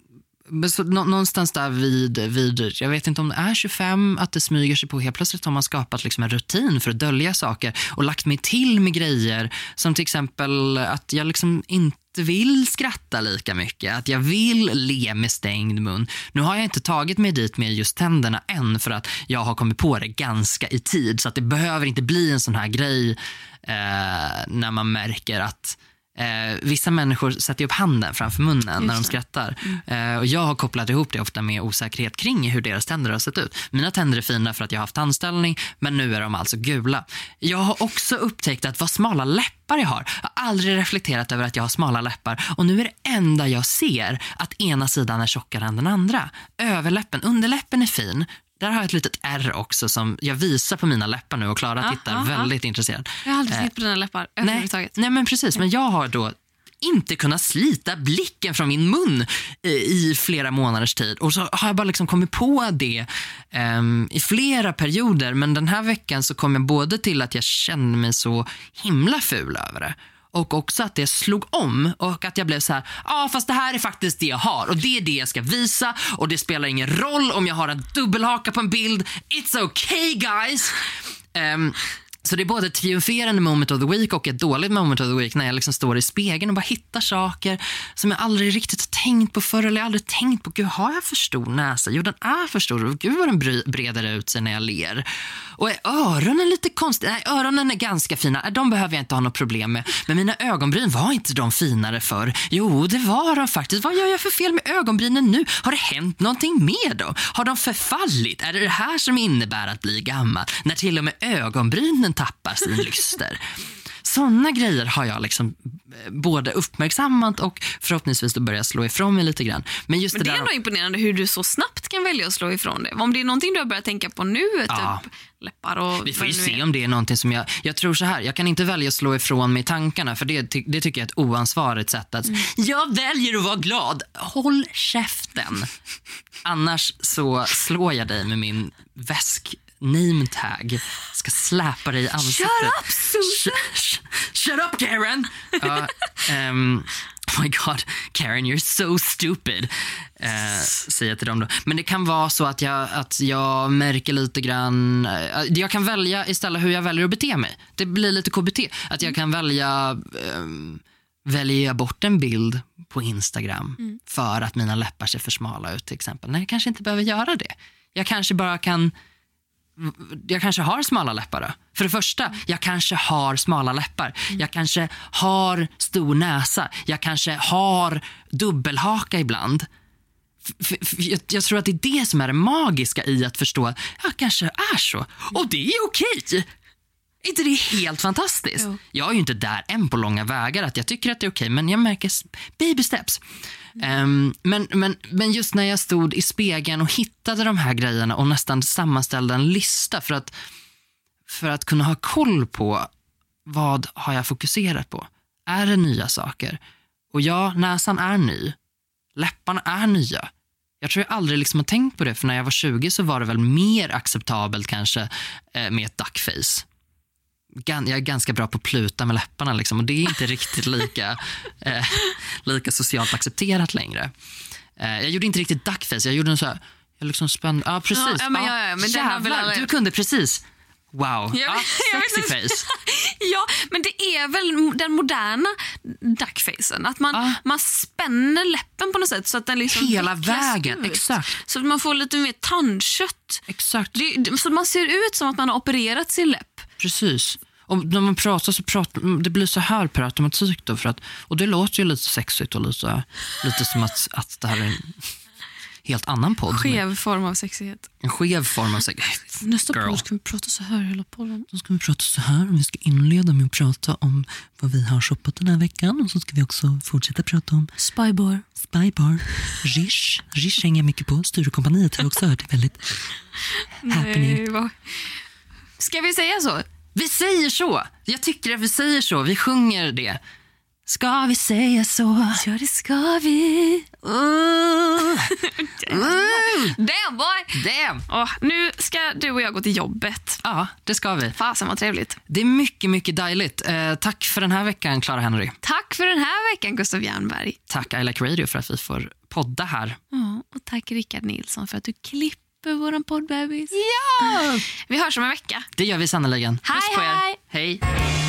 så, någonstans där vid, vid, jag vet inte om det är 25, att det smyger sig på. Helt plötsligt har man skapat liksom en rutin för att dölja saker och lagt mig till med grejer som till exempel att jag liksom inte vill skratta lika mycket. Att jag vill le med stängd mun. Nu har jag inte tagit mig dit med just tänderna än för att jag har kommit på det ganska i tid. Så att det behöver inte bli en sån här grej eh, när man märker att Eh, vissa människor sätter upp handen framför munnen när de skrattar. Eh, och jag har kopplat ihop det ofta med osäkerhet kring hur deras tänder har sett ut. Mina tänder är fina för att jag har haft tandställning, men nu är de alltså gula. Jag har också upptäckt att vad smala läppar jag har. Jag har aldrig reflekterat över att jag har smala läppar. Och nu är det enda jag ser att ena sidan är tjockare än den andra. Överläppen, underläppen är fin. Där har jag ett litet R också som jag visar på mina läppar nu och Klara Ja, tittar ja, ja. väldigt intresserad. Jag har aldrig Eh, sett på dina läppar Nej, överhuvudtaget. nej men precis, men jag har då inte kunnat slita blicken från min mun eh, i flera månaders tid. Och så har jag bara liksom kommit på det ehm, i flera perioder. Men den här veckan så kom jag både till att jag kände mig så himla ful över det. Och också att det slog om och att jag blev så här, ja ah, fast det här är faktiskt det jag har och det är det jag ska visa och det spelar ingen roll om jag har en dubbelhaka på en bild. It's okay guys! Um, så det är både ett triumferande moment of the week och ett dåligt moment of the week när jag liksom står i spegeln och bara hittar saker som jag aldrig riktigt har tänkt på förr. Eller jag har aldrig tänkt på, gud har jag för stor näsa? Jo den är för stor och gud vad den breder ut sig när jag ler. Och är öronen lite konstiga? Nej öronen är ganska fina, de behöver jag inte ha något problem med. Men mina ögonbryn, var inte de finare förr? Jo det var de faktiskt. Vad gör jag för fel med ögonbrynen nu? Har det hänt någonting med dem? Har de förfallit? Är det det här som innebär att bli gammal? När till och med ögonbrynen tappar sin lyster. Såna grejer har jag liksom eh, både uppmärksammat och förhoppningsvis då börjat slå ifrån mig lite grann. Men just Men det det är ändå imponerande hur du så snabbt kan välja att slå ifrån det. Om det är någonting du har börjat tänka på nu, Ja. typ läppar och Vi får ju se om det är någonting som jag... Jag tror så här, jag kan inte välja att slå ifrån mig tankarna för det, det tycker jag är ett oansvarigt sätt att... Mm. Jag väljer att vara glad. Håll käften. Annars så slår jag dig med min väsk name tag. Ska släpa dig i ansiktet. Shut up, Susan! Sh- sh- Shut up Karen! Ja, ehm, oh my god, Karen you're so stupid. Uh, säger jag till dem då. Men det kan vara så att jag, att jag märker lite grann, eh, jag kan välja istället hur jag väljer att bete mig. Det blir lite KBT. Att jag kan välja, um, väljer bort en bild på Instagram för att mina läppar ser för smala ut till exempel. Nej, jag kanske inte behöver göra det. Jag kanske bara kan jag kanske har smala läppar. För det första, jag kanske har smala läppar. Jag kanske har stor näsa. Jag kanske har dubbelhaka ibland. Jag, jag tror att det är det som är det magiska i att förstå att jag kanske är så. Och det är okej. Är inte det helt fantastiskt? Jo. Jag är ju inte där än på långa vägar att jag tycker att det är okej, men jag märker baby steps. Um, men, men, men just när jag stod i spegeln och hittade de här grejerna och nästan sammanställde en lista för att, för att kunna ha koll på vad har jag fokuserat på. Är det nya saker? Och ja, näsan är ny. Läpparna är nya. Jag tror jag aldrig liksom har tänkt på det, för när jag var 20 så var det väl mer acceptabelt kanske eh, med ett duckface. Jag är ganska bra på att pluta med läpparna liksom, och det är inte riktigt lika, eh, lika socialt accepterat längre. Eh, jag gjorde inte riktigt duckface, jag gjorde en så här, jag liksom spände, ja precis. Ja, men ja, ja, men Jävlar, du kunde precis. Wow. Jag vet sexy face. Ja, men det är väl den moderna duckfacen. Att man, Ja. man spänner läppen på något sätt så att den liksom Hela vägen, ut. exakt. Så att man får lite mer tandkött. Exakt. Det- så man ser ut som att man har opererat sin läpp. Precis. Och när man pratar så pratar det blir så här per automatik. Då för att, och det låter ju lite sexigt och lite, lite som att, att det här är en helt annan podd. Skev form av sexighet. En skev form av sex. Nästa Girl. podd ska vi prata så här hela podden. Då ska vi prata så här. Vi ska inleda med att prata om vad vi har shoppat den här veckan. Och så ska vi också fortsätta prata om Spybar. Spybar, Rish. Rish hänger mycket på. Sturecompagniet har också hört. Det väldigt happening. Nej, vad... Ska vi säga så? Vi säger så. Jag tycker att vi säger så. Vi sjunger det. Ska vi säga så? Ja, det ska vi. Uh, Damn boy! damn! Åh, nu ska du och jag gå till jobbet. Ja, det ska vi. Fasen vad trevligt. Det är mycket, mycket dejligt. Eh, tack för den här veckan, Clara Henry. Tack för den här veckan, Gustav Jernberg. Tack I Like Radio för att vi får podda här. Ja, och tack Rickard Nilsson för att du klipper våran poddbebis. Ja! Vi hörs om en vecka. Det gör vi sannerligen. Puss Hej, på er. hej. Hej.